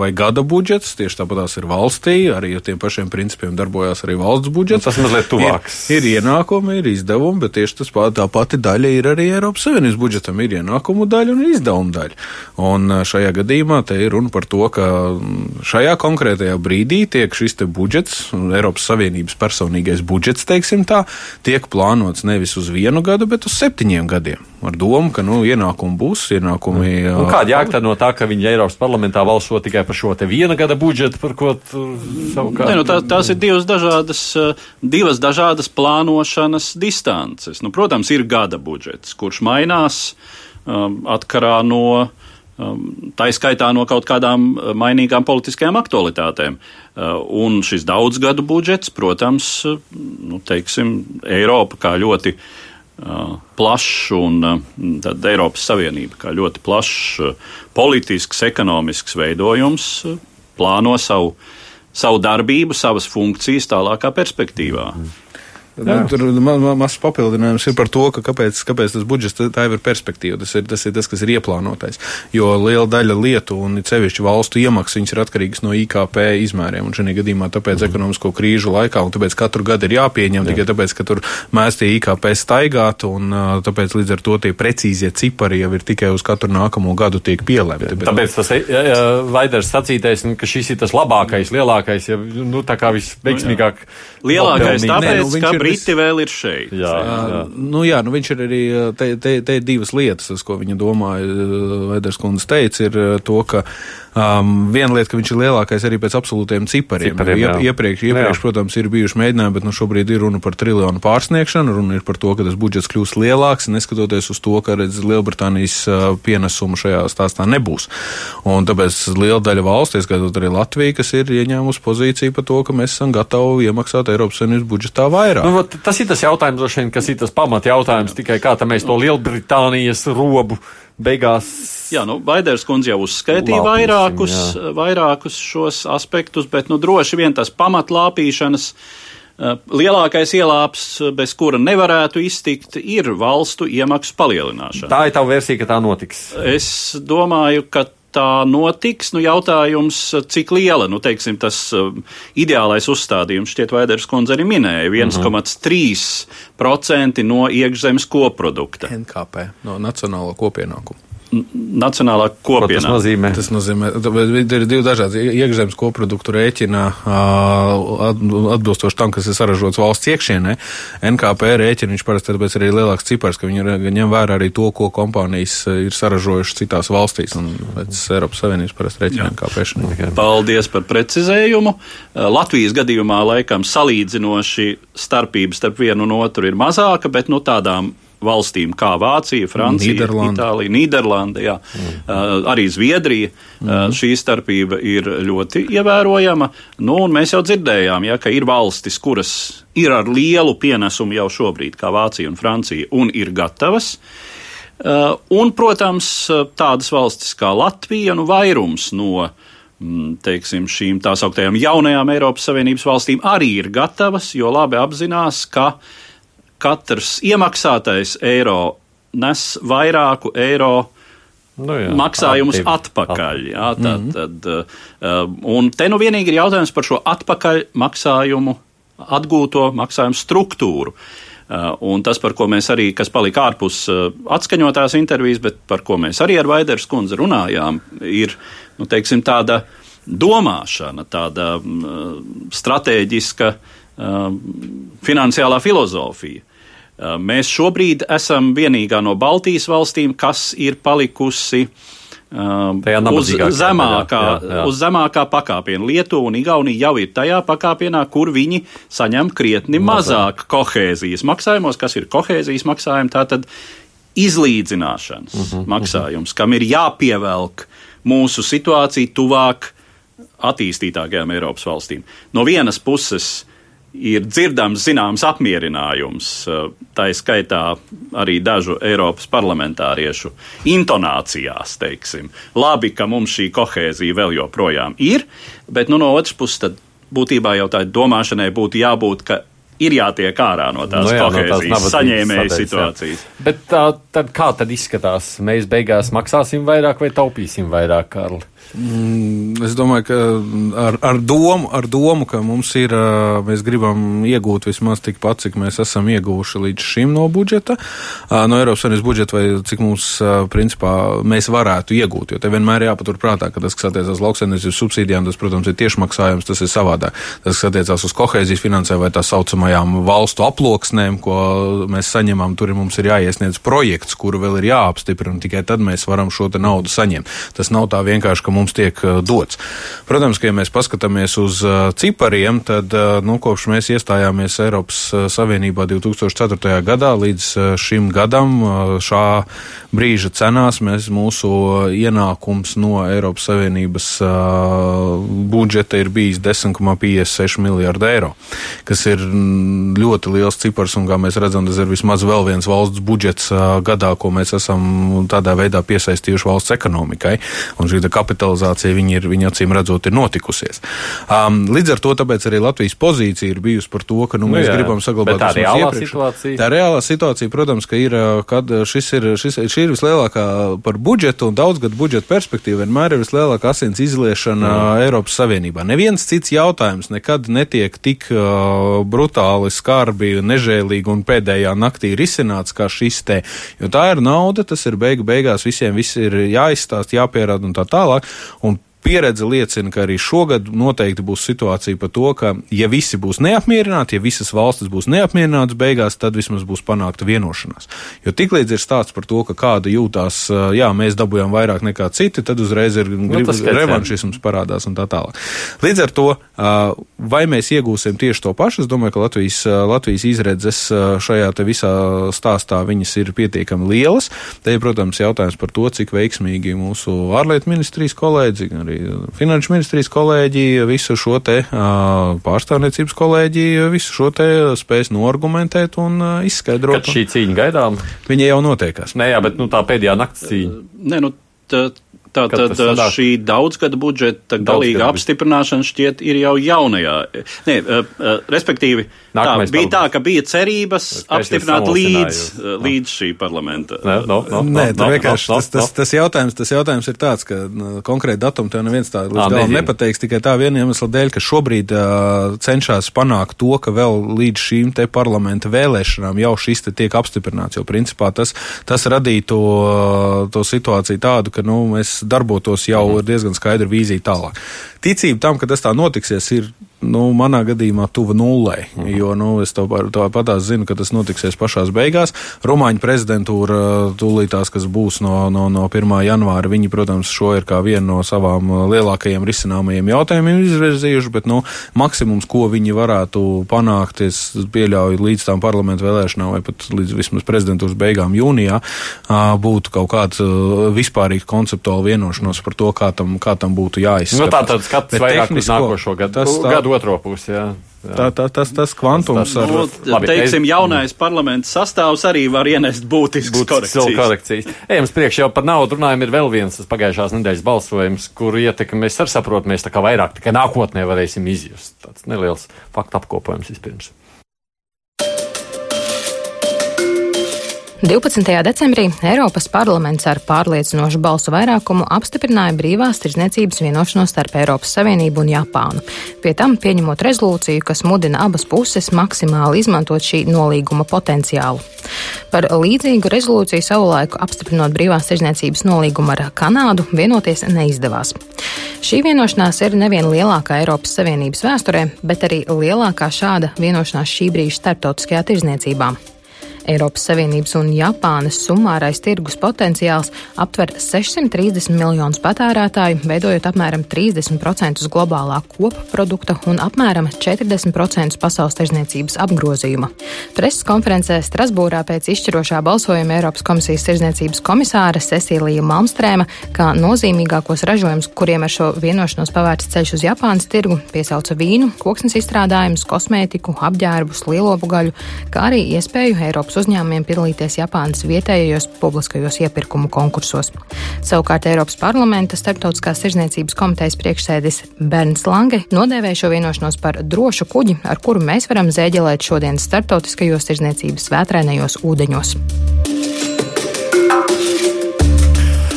vai gada budžets. Tieši tāpat ir valstī, arī ar tiem pašiem principiem darbojas arī valsts budžets. Nu, tas mazliet tuvāks. Ir, ir ienākumi, ir izdevumi, bet tieši tas tā pati daļa ir arī Eiropas Savienības budžetam. Ir ienākumu daļa un izdevumu daļa. Un šajā gadījumā te ir runa par to, ka šajā konkrētajā brīdī tiek šis budžets, Eiropas Savienības personīgais budžets, teiksim tā, tiek plānots nevis uz vienu gadu, bet uz septiņiem gadiem gadiem. Ar domu, ka nu, ienākumi būs, ienākumi. Nu, kāda jēga no tā, ka viņi Eiropas parlamentā balso tikai par šo viena gada budžetu, par ko savukārt? Ne, nu, tā, tās ir divas dažādas, divas dažādas plānošanas distances. Nu, protams, ir gada budžets, kurš mainās um, atkarā no. Tā izskaitā no kaut kādām mainīgām politiskajām aktualitātēm. Un šis daudzgadu budžets, protams, nu, teiksim, Eiropa kā ļoti uh, plašs un tad Eiropas Savienība kā ļoti plašs politisks, ekonomisks veidojums plāno savu, savu darbību, savas funkcijas tālākā perspektīvā. Mm. Nu, tur ma ma mazs papildinājums ir par to, ka kāpēc, kāpēc tas budžets tā ir perspektīva. Tas ir, tas ir tas, kas ir ieplānotais. Jo liela daļa lietu un sevišķi valstu iemaksas ir atkarīgas no IKP izmēriem. Un šajā gadījumā tāpēc mm. ekonomisko krīžu laikā, un tāpēc katru gadu ir jāpieņem, Jā. tikai tāpēc, ka tur mēs tie IKP staigāt, un tāpēc līdz ar to tie precīzie cipari jau ir tikai uz katru nākamo gadu tiek pielēmti. Bet... Tāpēc tas Vaiders sacītais, ka šis ir tas labākais, lielākais, ja, nu, tā kā visveiksmīgāk. Lielākais tāpēc, nu, ka Briti vēl ir šeit. Jā, jā. Nu, jā nu viņš ir arī, te, te, te ir divas lietas, uz ko viņa domāja, Veders kundze teica, ir to, ka Um, viena lieta, ka viņš ir lielākais arī pēc absolūtiem cipariem. cipariem Iep, iepriekš, iepriekš jā. protams, ir bijuši mēģinājumi, bet nu, šobrīd ir runa par triljonu pārsniegšanu. Runa ir par to, ka tas budžets kļūs lielāks, neskatoties uz to, ka redz, Lielbritānijas uh, pienesumu šajā stāstā nebūs. Un tāpēc liela daļa valsts, ieskaitot arī Latviju, kas ir ieņēmusi pozīciju par to, ka mēs esam gatavi iemaksāt Eiropas Savienības budžetā vairāk. Nu, tas ir tas jautājums, kas ir tas pamat jautājums, tikai kā mēs to Lielbritānijas robu beigās. Jā, nu, Baiders kundze jau uzskaitīja Lāpīsim, vairākus, jā. vairākus šos aspektus, bet nu, droši vien tas pamatlāpīšanas. Eh, lielākais ielāps, bez kura nevarētu iztikt, ir valstu iemaksu palielināšana. Tā ir tā versija, ka tā notiks. Es domāju, ka tā notiks. Nu, jautājums, cik liela, nu, teiksim, tas uh, ideālais uzstādījums, šķiet, Vaiders kundze arī minēja, 1,3% no iekšzemes koprodukta. NKP, no nacionālo kopienākumu nacionālā kopienā. Tas nozīmē, tas nozīmē, ir divi dažādi iekšzemes koproduktu rēķina atbilstoši tam, kas ir saražots valsts iekšienē. NKP rēķina viņš parasti tāpēc arī lielāks cipars, ka viņi ņem vērā arī to, ko kompānijas ir saražojušas citās valstīs un pēc Eiropas Savienības parasti rēķina NKP. Šana. Paldies par precizējumu. Latvijas gadījumā laikam salīdzinoši starpības starp vienu un otru ir mazāka, bet no tādām valstīm kā Vācija, Francija, Nīderlanda. Itālija, Nīderlanda, jā, mm. uh, arī Zviedrija. Mm. Uh, šī starpība ir ļoti ievērojama. Nu, mēs jau dzirdējām, ja, ka ir valstis, kuras ir ar lielu pienesumu jau šobrīd, kā Vācija un Francija, un ir gatavas. Uh, un, protams, tādas valstis kā Latvija, nu, vairums no mm, teiksim, šīm tā sauktajām jaunajām Eiropas Savienības valstīm arī ir gatavas, jo labi apzinās, ka uh, katrs iemaksātais eiro nes vairāku eiro nu jā, maksājumus attība. atpakaļ. Jā, tad, mm -hmm. tad, un te nu vienīgi ir jautājums par šo atpakaļ maksājumu, atgūto maksājumu struktūru. Uh, un tas, par ko mēs arī, kas palika ārpus uh, atskaņotās intervijas, bet par ko mēs arī ar Vaiders kundzi runājām, ir nu, teiksim, tāda domāšana, tāda um, stratēģiska um, finansiālā filozofija. Uh, mēs šobrīd esam vienīgā no Baltijas valstīm, kas ir palikusi um, uz zemākā, jā, jā. uz zemākā pakāpiena. Lietuva un Igaunija jau ir tajā pakāpienā, kur viņi saņem krietni mazāk, mazāk kohēzijas maksājumos, kas ir kohēzijas maksājumi, tātad izlīdzināšanas uh -huh, maksājums, uh -huh. kam ir jāpievelk mūsu situācija tuvāk attīstītākajām Eiropas valstīm. No vienas puses, ir dzirdams zināms apmierinājums, tā izskaitā arī dažu Eiropas parlamentāriešu intonācijās, teiksim. Labi, ka mums šī kohēzija vēl joprojām ir, bet nu, no otras puses, būtībā jau tā domāšanai būtu jābūt, ka ir jātiek ārā no tās nu, jā, kohēzijas no tās saņēmēja situācijas. Jā. Bet tā, tad kā tad izskatās? Mēs beigās maksāsim vairāk vai taupīsim vairāk, Karli? Mm, es domāju, ka ar, ar, domu, ar domu, ka mums ir, mēs gribam iegūt vismaz tikpat, cik mēs esam ieguvuši līdz šim no budžeta, no Eiropas Savienības budžeta, vai cik mums, principā, mēs varētu iegūt. Jo te vienmēr jāpatur prātā, ka tas, kas attiecās lauksaimniecības subsīdijām, tas, protams, ir tiešmaksājums, tas ir savādāk. Tas, kas attiecās uz kohēzijas finansēm vai tā saucamajām valstu aploksnēm, ko mēs saņemam, tur mums ir jāiesniedz projekts, kuru vēl ir jāapstiprina, tikai tad mēs varam šo naudu saņemt. Tas nav tā vienkārši, ka mums tiek uh, dots. Protams, ka ja mēs paskatāmies uz uh, cipariem, tad uh, nu, kopš mēs iestājāmies Eiropas Savienībā 2004. gadā līdz šim gadam šā brīža cenās mēs mūsu ienākums no Eiropas Savienības budžeta ir bijis 10,56 miljārdi eiro, kas ir mm, ļoti liels cipars un, kā mēs redzam, tas ir vismaz vēl viens valsts budžets gadā, ko mēs esam tādā veidā piesaistījuši valsts ekonomikai. Un šī kapitāla centralizācija viņa, ir, viņa acīm redzot ir notikusies. Um, līdz ar to arī Latvijas pozīcija ir bijusi par to, ka nu, mēs nu, jā, gribam saglabāt tā reālā iepriekš. situācija. Tā reālā situācija, protams, ka ir, kad šis ir, šis, šī ir vislielākā par budžetu un daudzgadu budžeta perspektīvu vienmēr ir vislielākā asins izliešana mm. Eiropas Savienībā. Neviens cits jautājums nekad netiek tik uh, brutāli, skarbi, nežēlīgi un pēdējā naktī risināts kā šis te. Jo tā ir nauda, tas ir beigu beigās visiem viss ir jāizstāst, jāpierāda un tā tālāk. Un pieredze liecina, ka arī šogad noteikti būs situācija par to, ka, ja visi būs neapmierināti, ja visas valstis būs neapmierinātas beigās, tad vismaz būs panākta vienošanās. Jo tiklīdz ir stāsts par to, ka kāda jūtās, jā, mēs dabūjām vairāk nekā citi, tad uzreiz ir nu, revanšisms parādās un tā tālāk. Līdz ar to, vai mēs iegūsim tieši to pašu, es domāju, ka Latvijas, Latvijas izredzes šajā visā stāstā viņas ir pietiekami lielas. Te ir, protams, jautājums par to, cik veiksmīgi mūsu ārlietu ministrijas kolēģi, arī arī finanšu ministrijas kolēģi, visu šo te pārstāvniecības kolēģi, visu šo te spēs noargumentēt un izskaidrot. Kad šī cīņa gaidām? Viņa jau notiekās. Nē, jā, bet nu, tā pēdējā nakts cīņa. Nē, nu, tā, Tātad šī daudzgada budžeta galīga apstiprināšana šķiet ir jau jaunajā. Nē, respektīvi, Nākamais tā, bija tā, ka bija cerības apstiprināt līdz, no. līdz šī parlamenta. Nē, no, no, Nē no, vienkārši no, no, tas, tas, tas, jautājums, tas jautājums ir tāds, ka nu, konkrēti datumu tev neviens tā līdz galam nepateiks tikai tā viena iemesla dēļ, ka šobrīd uh, cenšas panākt to, ka vēl līdz šīm te parlamenta vēlēšanām jau šis te tiek apstiprināts, jo principā tas, tas radītu uh, to situāciju tādu, ka, nu, mēs darbotos jau mhm. ar diezgan skaidru vīziju tālāk. Ticība tam, ka tas tā notiksies, ir nu, manā gadījumā tuva nullei. Mm. Jo nu, es to, patās zinu, ka tas notiksies pašās beigās. Rumāņu prezidentūra tūlītās, kas būs no, no, no 1. janvāra, viņi, protams, šo ir kā vienu no savām lielākajiem risināmajiem jautājumiem izvirzījuši, bet nu, maksimums, ko viņi varētu panākt, es pieļauju līdz tām parlamentu vēlēšanām vai pat līdz vismaz prezidentūras beigām jūnijā, būtu kaut kāds vispārīgs konceptuāli vienošanos par to, kā tam, kā tam būtu jāizskatās. Nu, tā tad skats vairāk uz nākošo gadu. Tas, tā, gadu otro pusi. Jā. Jā. Tā, tā, tas, tas kvantums ar, nu, labi, teiksim, jaunais parlaments sastāvs arī var ienest būtiskas korekcijas. korekcijas. Ejam priekš jau par naudu runājam, ir vēl viens tas pagājušās nedēļas balsojums, kuru ietekmi mēs arī saprotam, mēs tā kā vairāk tikai nākotnē varēsim izjust. Tāds neliels faktu apkopojums vispirms. 12. decembrī Eiropas parlaments ar pārliecinošu balsu vairākumu apstiprināja brīvās tirdzniecības vienošanos starp Eiropas Savienību un Japānu. Pie tam pieņemot rezolūciju, kas mudina abas puses maksimāli izmantot šī nolīguma potenciālu. Par līdzīgu rezolūciju savulaik apstiprinot brīvās tirdzniecības nolīgumu ar Kanādu vienoties neizdevās. Šī vienošanās ir nevien lielākā Eiropas Savienības vēsturē, bet arī lielākā šāda vienošanās šī brīža starptautiskajā tirdzniecībā. Eiropas Savienības un Japānas summārais tirgus potenciāls aptver 630 miljonus patērētāju, veidojot apmēram 30% globālā koprodukta un apmēram 40% pasaules tirzniecības apgrozījuma. Preses konferencē Strasbūrā pēc izšķirošā balsojuma Eiropas komisijas tirzniecības komisāra Cecīlija Malmstrēma kā nozīmīgākos ražojumus, kuriem ar šo vienošanos pavērts ceļš uz Japānas tirgu, piesauca vīnu, koksnes izstrādājumus, kosmētiku, apģērbus, lielopu gaļu, kā arī iespēju Eiropas uzņēmumiem piedalīties Japānas vietējos publiskajos iepirkumu konkursos. Savukārt Eiropas parlamenta starptautiskās tirzniecības komitejas priekšsēdis Bernds Lange nodēvēja šo vienošanos par drošu kuģi, ar kuru mēs varam zēģelēt šodienas starptautiskajos tirzniecības vētrainajos ūdeņos.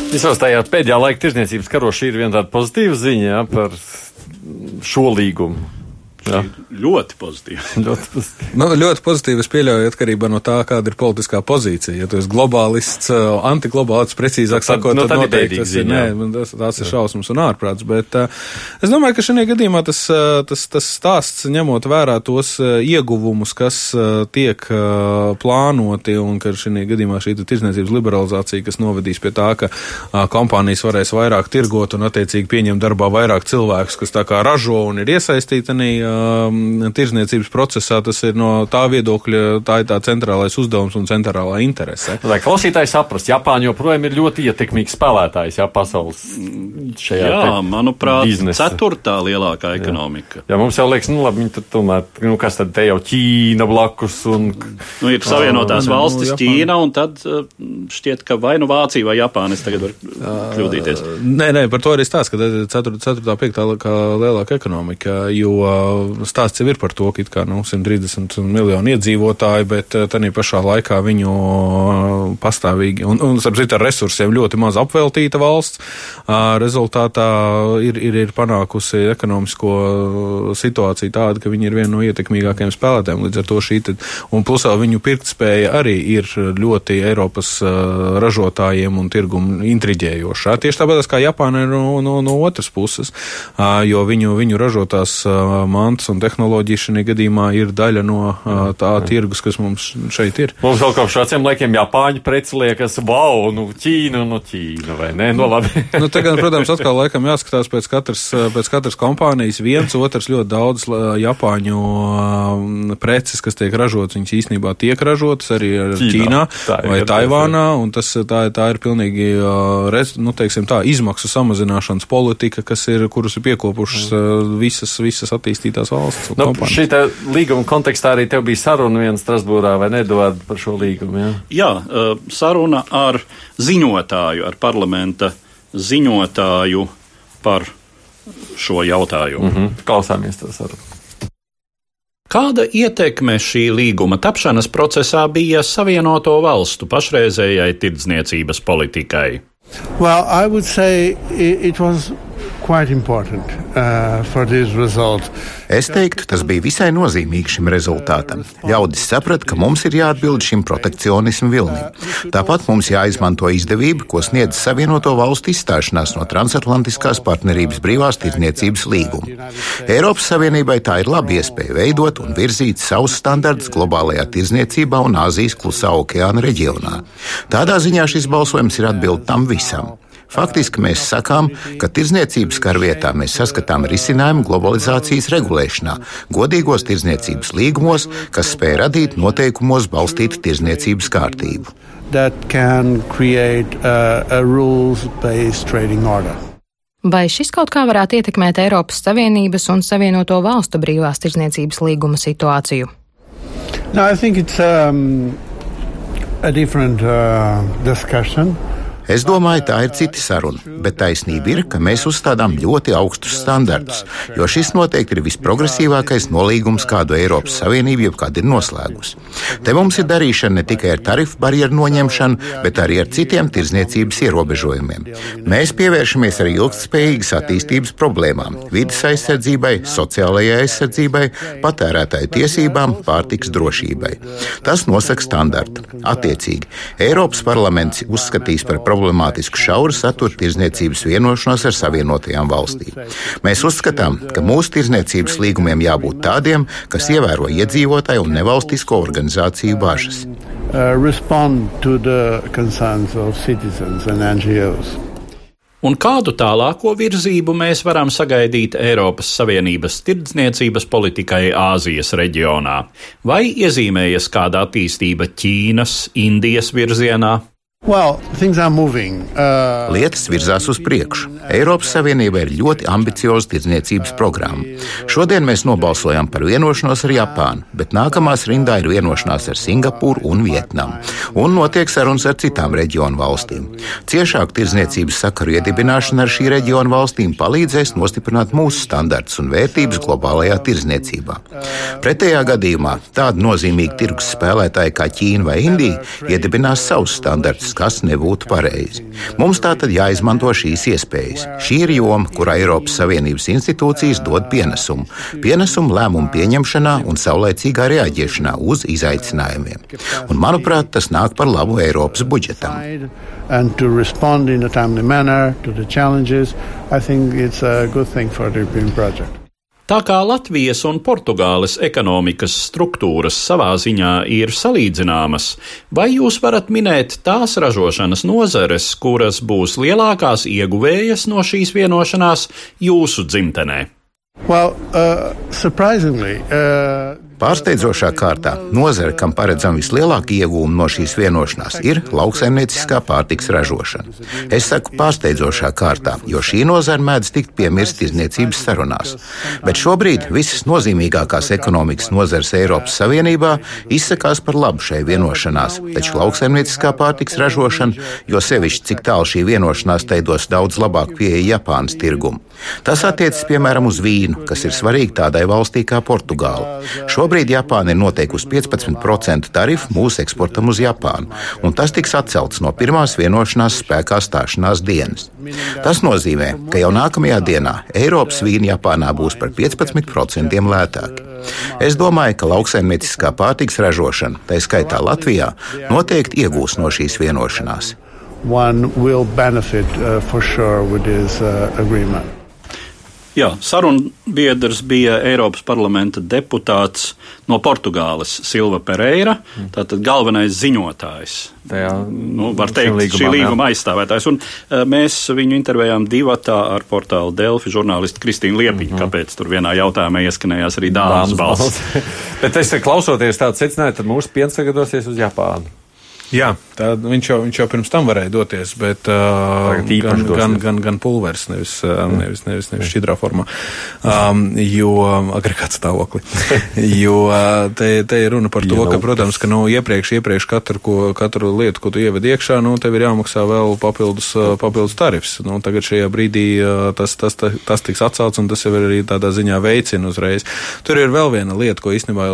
Jūs uzstājāt pēdējā laika tirzniecības karoši, ir viena tāda pozitīva ziņa ja, par šo līgumu. Jā. Ļoti pozitīvi. ļoti pozitīvi. Nu, ļoti pozitīvi es pieļauju atkarībā no tā, kāda ir politiskā pozīcija. Ja tu esi globālists, uh, antiglobālists, precīzāk Nu, tad- sakot, nu, tad tad ir noteikti tas ir, nē, tas, tās ir šausmas un ārprāts. Bet uh, es domāju, ka šajā gadījumā tas, uh, tas, tas stāsts, ņemot vērā tos uh, ieguvumus, kas uh, tiek uh, plānoti, un ka šajā gadījumā šī tirdzniecības liberalizācija, kas novedīs pie tā, ka uh, kompānijas varēs vairāk tirgot un attiecīgi pieņemt darbā vairāk cilvēkus, kas tā kā ražo un ir iesaistīti arī um, tirdzniecības procesā, tas ir no tā viedokļa, tā ir tā centrālais uzdevums un centrālā interese. Lai klausītāji saprast, Japāņa joprojām ir ļoti ietekmīgs spēlētājs, jā, pasaules šajā Jā, te manuprāt, biznesa. ceturtā lielākā ekonomika. Jā, mums jau liekas, nu labi, viņi tur tomēr, nu kas tad te jau Ķīna blakus un. Nu, ir Savienotās nu, valstis, Japāna. Ķīna, un tad uh, šķiet, ka vai nu Vācija vai Japāna es tagad varu kļūdīties. Nē, nē, par to arī stāsta, ka 4. 4. 5. lielākā ekonomika, jo stāsts jau ir par to, ka kā nu, 130 miljoni iedzīvotāji, bet tā pašā laikā viņu pastāvīgi, un, un starp citu, ar resursiem ļoti maz apveltīta valsts, rezultātā ir, ir, ir panākusi ekonomisko situāciju tādu, ka viņi ir viena no ietekmīgākajiem spēlētājiem. Līdz ar to šī, te, un plusā viņu pirktspēja arī ir ļoti Eiropas ražotājiem un tirgumu intriģējošā. Tieši tāpat kā Japāna ir no, no, no otras puses, jo viņu, viņu ražotās ā, mantas un tehnoloģijas šajā gadījumā ir daļa no tā tirgus, kas mums šeit ir. Mums vēl kopš veciem laikiem Japāņu preci liekas, wow, nu Ķīna, nu Ķīna, vai ne? Nu labi. nu, tagad, protams, atkal laikam jāskatās pēc katras, pēc katras kompānijas. Viens, otrs ļoti daudz Japāņu preces, kas tiek ražotas, viņas īstenībā tiek ražotas arī ar Ķīnā. Ķīnā, Tā vai ir, Taivānā, un tas, tā, tā ir pilnīgi, nu, teiksim tā, izmaksu samazināšanas politika, kas ir, kurus ir piekopušas uh, visas, visas attīstītās valsts. un Nu, kompānijas. šī līguma kontekstā arī tev bija saruna viena Strasbūrā, vai nedod par šo līgumu, jā? Jā, saruna ar ziņotāju, ar parlamenta ziņotāju par šo jautājumu. Mhm. Klausāmies to sarunu. Kāda ietekme šī līguma tapšanas procesā bija Savienoto valstu pašreizējai tirdzniecības politikai? Well, I would say it, it was uh. Es teiktu, tas bija visai nozīmīgi šim rezultātam. Ļaudis saprata, ka mums ir jāatbild šim protekcionismu vilnim. Tāpat mums jāizmanto izdevība, ko sniedz Savienoto valstu izstāšanās no transatlantiskās partnerības brīvās tirdzniecības līguma. Eiropas Savienībai tā ir laba iespēja veidot un virzīt savus standartus globālajā tirdzniecībā un Āzijas klusā okeāna reģionā. Tādā ziņā šis balsojums ir atbild tam visam. Faktiski mēs sakām, ka tirdzniecības karvietā mēs saskatām risinājumu globalizācijas regulēšanā, godīgos tirdzniecības līgumos, kas spēj radīt noteikumos balstītu tirdzniecības kārtību. Create uh. Vai šis kaut kā varētu ietekmēt Eiropas Savienības un Savienoto valstu brīvās tirdzniecības līguma situāciju? No, I think it's um, a different uh, discussion. Es domāju, tā ir cita saruna, bet taisnība ir, ka mēs uzstādām ļoti augstus standartus, jo šis noteikti ir visprogresīvākais nolīgums, kādu Eiropas Savienība jebkad ir noslēgusi. Te mums ir darīšana ne tikai ar tarifu barjeru noņemšanu, bet arī ar citiem tirzniecības ierobežojumiem. Mēs pievēršamies arī ilgspējīgas attīstības problēmām - vidas aizsardzībai, sociālajai aizsardzībai, patērētāju tiesībām, pārtiks drošībai. Tas nosaka standartu. Attiecīgi, Eiropas parlaments uzskatīs par problemātisku šauru satura tirzniecības vienošanos ar Savienotajām valstīm. Mēs uzskatām, ka mūsu tirzniecības līgumiem jābūt tādiem, kas ievēro iedzīvotāju un nevalstisko organizāciju bažas. uh, respond to the concerns of citizens and NGOs. Un kādu tālāko virzību mēs varam sagaidīt Eiropas Savienības tirdzniecības politikai Āzijas reģionā? Vai iezīmējas kāda attīstība Ķīnas, Indijas virzienā? Uh, Lietas virzās uz priekšu. Eiropas Savienība ir ļoti ambicioza tirdzniecības programma. Šodien mēs nobalsojam par vienošanos ar Japānu, bet nākamās rindā ir vienošanās ar Singapūru un Vietnamu, un notiek sarunas ar citām reģionu valstīm. Ciešāku tirdzniecības sakaru iedibināšana ar šī reģiona valstīm palīdzēs nostiprināt mūsu standartus un vērtības globālajā tirdzniecībā. Pretējā gadījumā tāda nozīmīga tirgus spēlētāja kā Ķīna vai Indija iedibinās savus standartus kas nebūtu pareizi. Mums tā tad jāizmanto šīs iespējas. Šī ir joma, kurā Eiropas Savienības institūcijas dod pienesumu. Pienesumu lēmumu pieņemšanā un saulēcīgā reaģēšanā uz izaicinājumiem. Un, manuprāt, tas nāk par labu Eiropas budžetam. And to respond in a timely manner to the challenges, I think it's a good thing for the European project. Tā kā Latvijas un Portugāles ekonomikas struktūras savā ziņā ir salīdzināmas, vai jūs varat minēt tās ražošanas nozares, kuras būs lielākās ieguvējas no šīs vienošanās jūsu dzimtenē? Well, uh, surprisingly, uh, Pārsteidzošā kārtā nozare, kam paredzam vislielākie iegūmi no šīs vienošanās, ir lauksaimnieciskā pārtiks ražošana. Es saku pārsteidzošā kārtā, jo šī nozare mēdz tikt piemirst izniecības sarunās. Bet šobrīd visas nozīmīgākās ekonomikas nozares Eiropas Savienībā izsakās par labu šai vienošanās, taču lauksaimnieciskā pārtiks ražošana, jo sevišķi cik tālu šī vienošanās tai dos daudz labāk pieeja Japānas tirgumu. Tas attiecas piemēram uz vīnu, kas ir svarīgi tādai valstī kā Portugāla. Šobrīd Japāna ir noteikusi 15% tarifu mūsu eksportam uz Japānu, un tas tiks atcelts no pirmās vienošanās spēkā stāšanās dienas. Tas nozīmē, ka jau nākamajā dienā Eiropas vīni Japānā būs par 15% lētāki. Es domāju, ka lauksaimnieciskā pārtiks ražošana, tā skaitā Latvijā, noteikti iegūs no šīs vienošanās. One will benefit uh, for sure with this uh, agreement. Jā, sarunbiedrs bija Eiropas parlamenta deputāts no Portugāles, Silva Pereira, tātad galvenais ziņotājs. Tajā, nu, var teikt, līgumā, šī līguma jā. aizstāvētājs. Un, uh, mēs viņu intervējām divatā ar portālu Delfi žurnālistu Kristīnu Liepiņu, mm -hmm. kāpēc tur vienā jautājumā ieskanējās arī dāmas balss. Bet es klausoties tādu secinājumu, tad mūsu piens sagatavosies uz Japānu. Jā, tā, viņš, jau, viņš jau pirms tam varēja doties, bet uh, gan, gan, gan, gan pulveris, nevis, uh, nevis, nevis, nevis šķidrā formā, um, jo agregāts stāvokli. jo uh, te, te ir runa par to, ka, protams, ka nu, iepriekš, iepriekš katru, ko, katru lietu, ko tu ieved iekšā, nu, tev ir jāmaksā vēl papildus, uh, papildus tarifs. Nu, tagad šajā brīdī tas, tas, tas, tas tiks atcelts, un tas jau ir arī tādā ziņā veicina uzreiz. Tur ir vēl viena lieta, ko īstenībā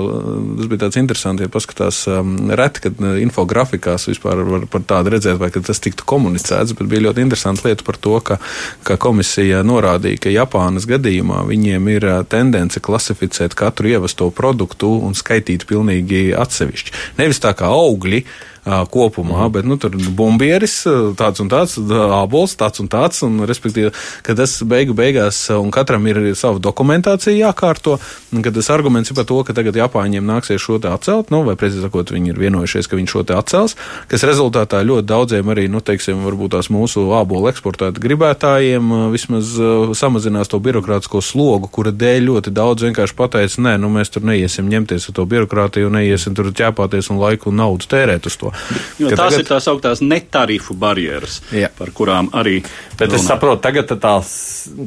tas bija tāds interesants, ja paskatās um, reti, kad infografika politikās vispār var par tādu redzēt, vai tas tiktu komunicēts, bet bija ļoti interesanta lieta par to, ka, ka komisija norādīja, ka Japānas gadījumā viņiem ir tendence klasificēt katru ievesto produktu un skaitīt pilnīgi atsevišķi. Nevis tā kā augļi kopumā, bet nu, tur bumbieris, tāds un tāds, ābols, tāds un tāds, un respektīvi, ka tas beigu beigās, un katram ir sava dokumentācija jākārto, un ka tas arguments ir par to, ka tagad Japāņiem nāksies šo te atcelt, nu, vai precīzi sakot, viņi ir vienojušies, ka viņi šo te atcels, kas rezultātā ļoti daudziem arī, nu, teiksim, varbūt tās mūsu ābolu eksportēt gribētājiem vismaz samazinās to birokrātisko slogu, kura dēļ ļoti daudz vienkārši pateica, nē, nu, mēs tur neiesim ņemties ar to birokrātiju, neiesim tur ķēpāties un laiku un naudu tērēt uz to. Jo tās tagad... ir tās augtās netarifu barjeras, Jā. par kurām arī. Bet runā. es saprotu, tagad tās,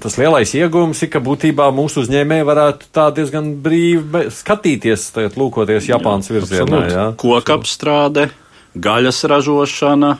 tas lielais iegūms ir, ka būtībā mūsu uzņēmēji varētu tā diezgan brīvi skatīties, tagad lūkoties Japānas virzienā. Jā. Kokapstrāde, gaļas ražošana.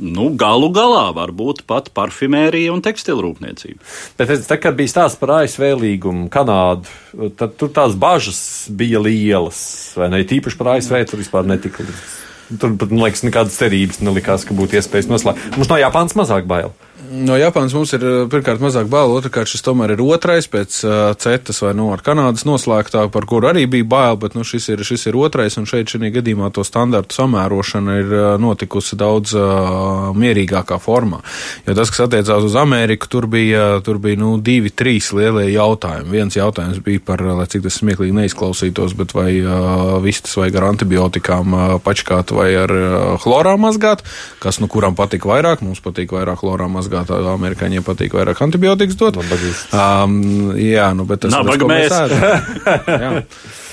Nu, galu galā var būt pat parfimērija un tekstilrūpniecība. Bet es, tā, kad bija stāsts par ASV līgumu, Kanādu, tad tur tās bažas bija lielas, vai ne? Tīpaši par ASV tur vispār netika līdz. Tur pat, man liekas, nekādas cerības nelikās, ka būtu iespējas noslēgt. Mums no Japānas mazāk bail. No Japānas mums ir pirmkārt mazāk bail, otrkārt šis tomēr ir otrais pēc uh, cetas vai no nu, ar Kanādas noslēgtā, par kuru arī bija bail, bet nu, šis, ir, šis ir otrais, un šeit šī gadījumā to standartu samērošana ir uh, notikusi daudz uh, mierīgākā formā. Jo tas, kas attiecās uz Ameriku, tur bija, tur bija nu, divi, trīs lielie jautājumi. Viens jautājums bija par, lai cik tas smieklīgi neizklausītos, bet vai uh, vistas vajag ar antibiotikām uh, pačkāt vai ar uh, chlorā mazgāt, kas nu kuram patika vairāk, mums patīk vairāk chlorā mazgāt tā amerikāņiem patīk vairāk antibiotikas dot. Um, jā, nu, bet tas ir tas, ko mēs ēdam.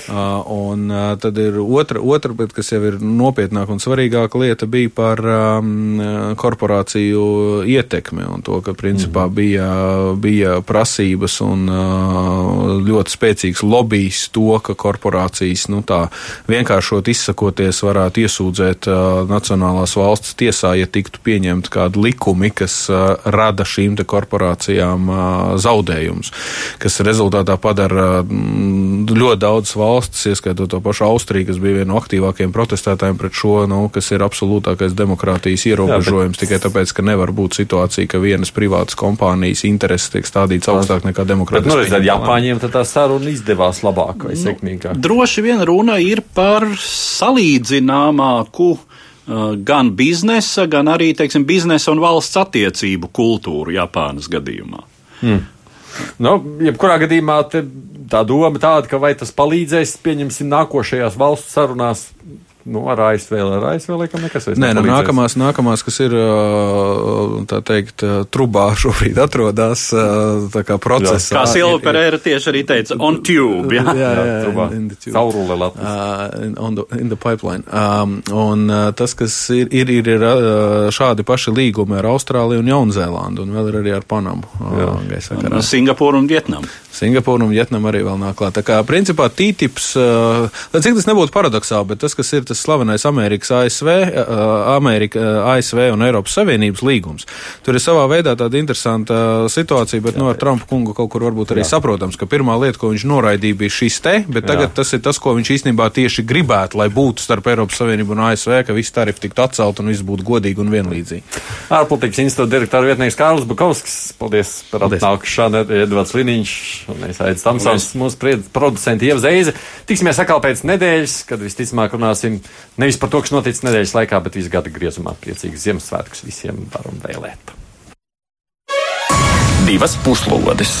Uh, un uh, tad ir otra, otra, bet kas jau ir nopietnāka un svarīgāka lieta, bija par um, korporāciju ietekmi un to, ka principā mm. bija, bija prasības un uh, ļoti spēcīgs lobbyis to, ka korporācijas, nu tā vienkāršot izsakoties, varētu iesūdzēt Nacionālās valsts tiesā, ja tiktu pieņemt kādi likumi, kas rada šīm korporācijām zaudējumus, kas rezultātā padara ļoti daudz valsts valstis, ieskaitot to pašu Austriju, kas bija viena no aktīvākajiem protestētājiem pret šo, nu, kas ir absolūtākais demokrātijas ierobežojums, Jā, bet... tikai tāpēc, ka nevar būt situācija, ka vienas privātas kompānijas intereses tiek stādīts augstāk nekā demokrātijas. Nu, redzēt, Japāņiem tā saruna izdevās labāk vai nu, sekmīgāk. Droši vien runa ir par salīdzināmāku uh, gan biznesa, gan arī, teiksim, biznesa un valsts attiecību kultūru Japānas gadījumā. Hmm. Nu, jebkurā gadījumā tā doma tāda, ka vai tas palīdzēs, pieņemsim, nākošajās valstu sarunās Nu, ar ASV, ar ASV laikam nekas vairs Nē, nu, nākamās, nākamās, kas ir, tā teikt, trubā šobrīd atrodas, tā kā procesā. Kā Silva Pereira tieši arī teica, on tube, jā, jā, jā, jā trubā. Caurule Latvijas. Uh, on the, in the pipeline. Um, un uh, tas, kas ir, ir, ir, ir uh, šādi paši līgumi ar Austrāliju un Jaunzēlandu, un vēl ir arī ar Panamu. Uh, Singapūru un Vietnamu. Singapūra un Vietnama arī vēl nāk klāt. Tā kā, principā, TTIPs, lai cik tas nebūtu paradoxāli, bet tas, kas ir tas tas slavenais Amerikas ASV, Amerika, ASV un Eiropas Savienības līgums. Tur ir savā veidā tāda interesanta situācija, bet jā, no nu, ar Trumpa kungu kaut kur varbūt arī jā. saprotams, ka pirmā lieta, ko viņš noraidīja, bija šis te, bet tagad jā. tas ir tas, ko viņš īstenībā tieši gribētu, lai būtu starp Eiropas Savienību un ASV, ka visi tarifi tiktu atcelt un viss būtu godīgi un vienlīdzīgi. Ārpolitikas institūta direktora vietnieks Kārlis Bukovskis, paldies par atnākšanu, Edvards Liniņš un es aicu Tamsons, mūsu producenti Ievzeize. Tiksimies atkal pēc nedēļas, kad visticamāk runāsim nevis par to, kas noticis nedēļas laikā, bet visu gadu griezumā. Priecīgas Ziemassvētkus visiem varam vēlēt. Divas puslodes!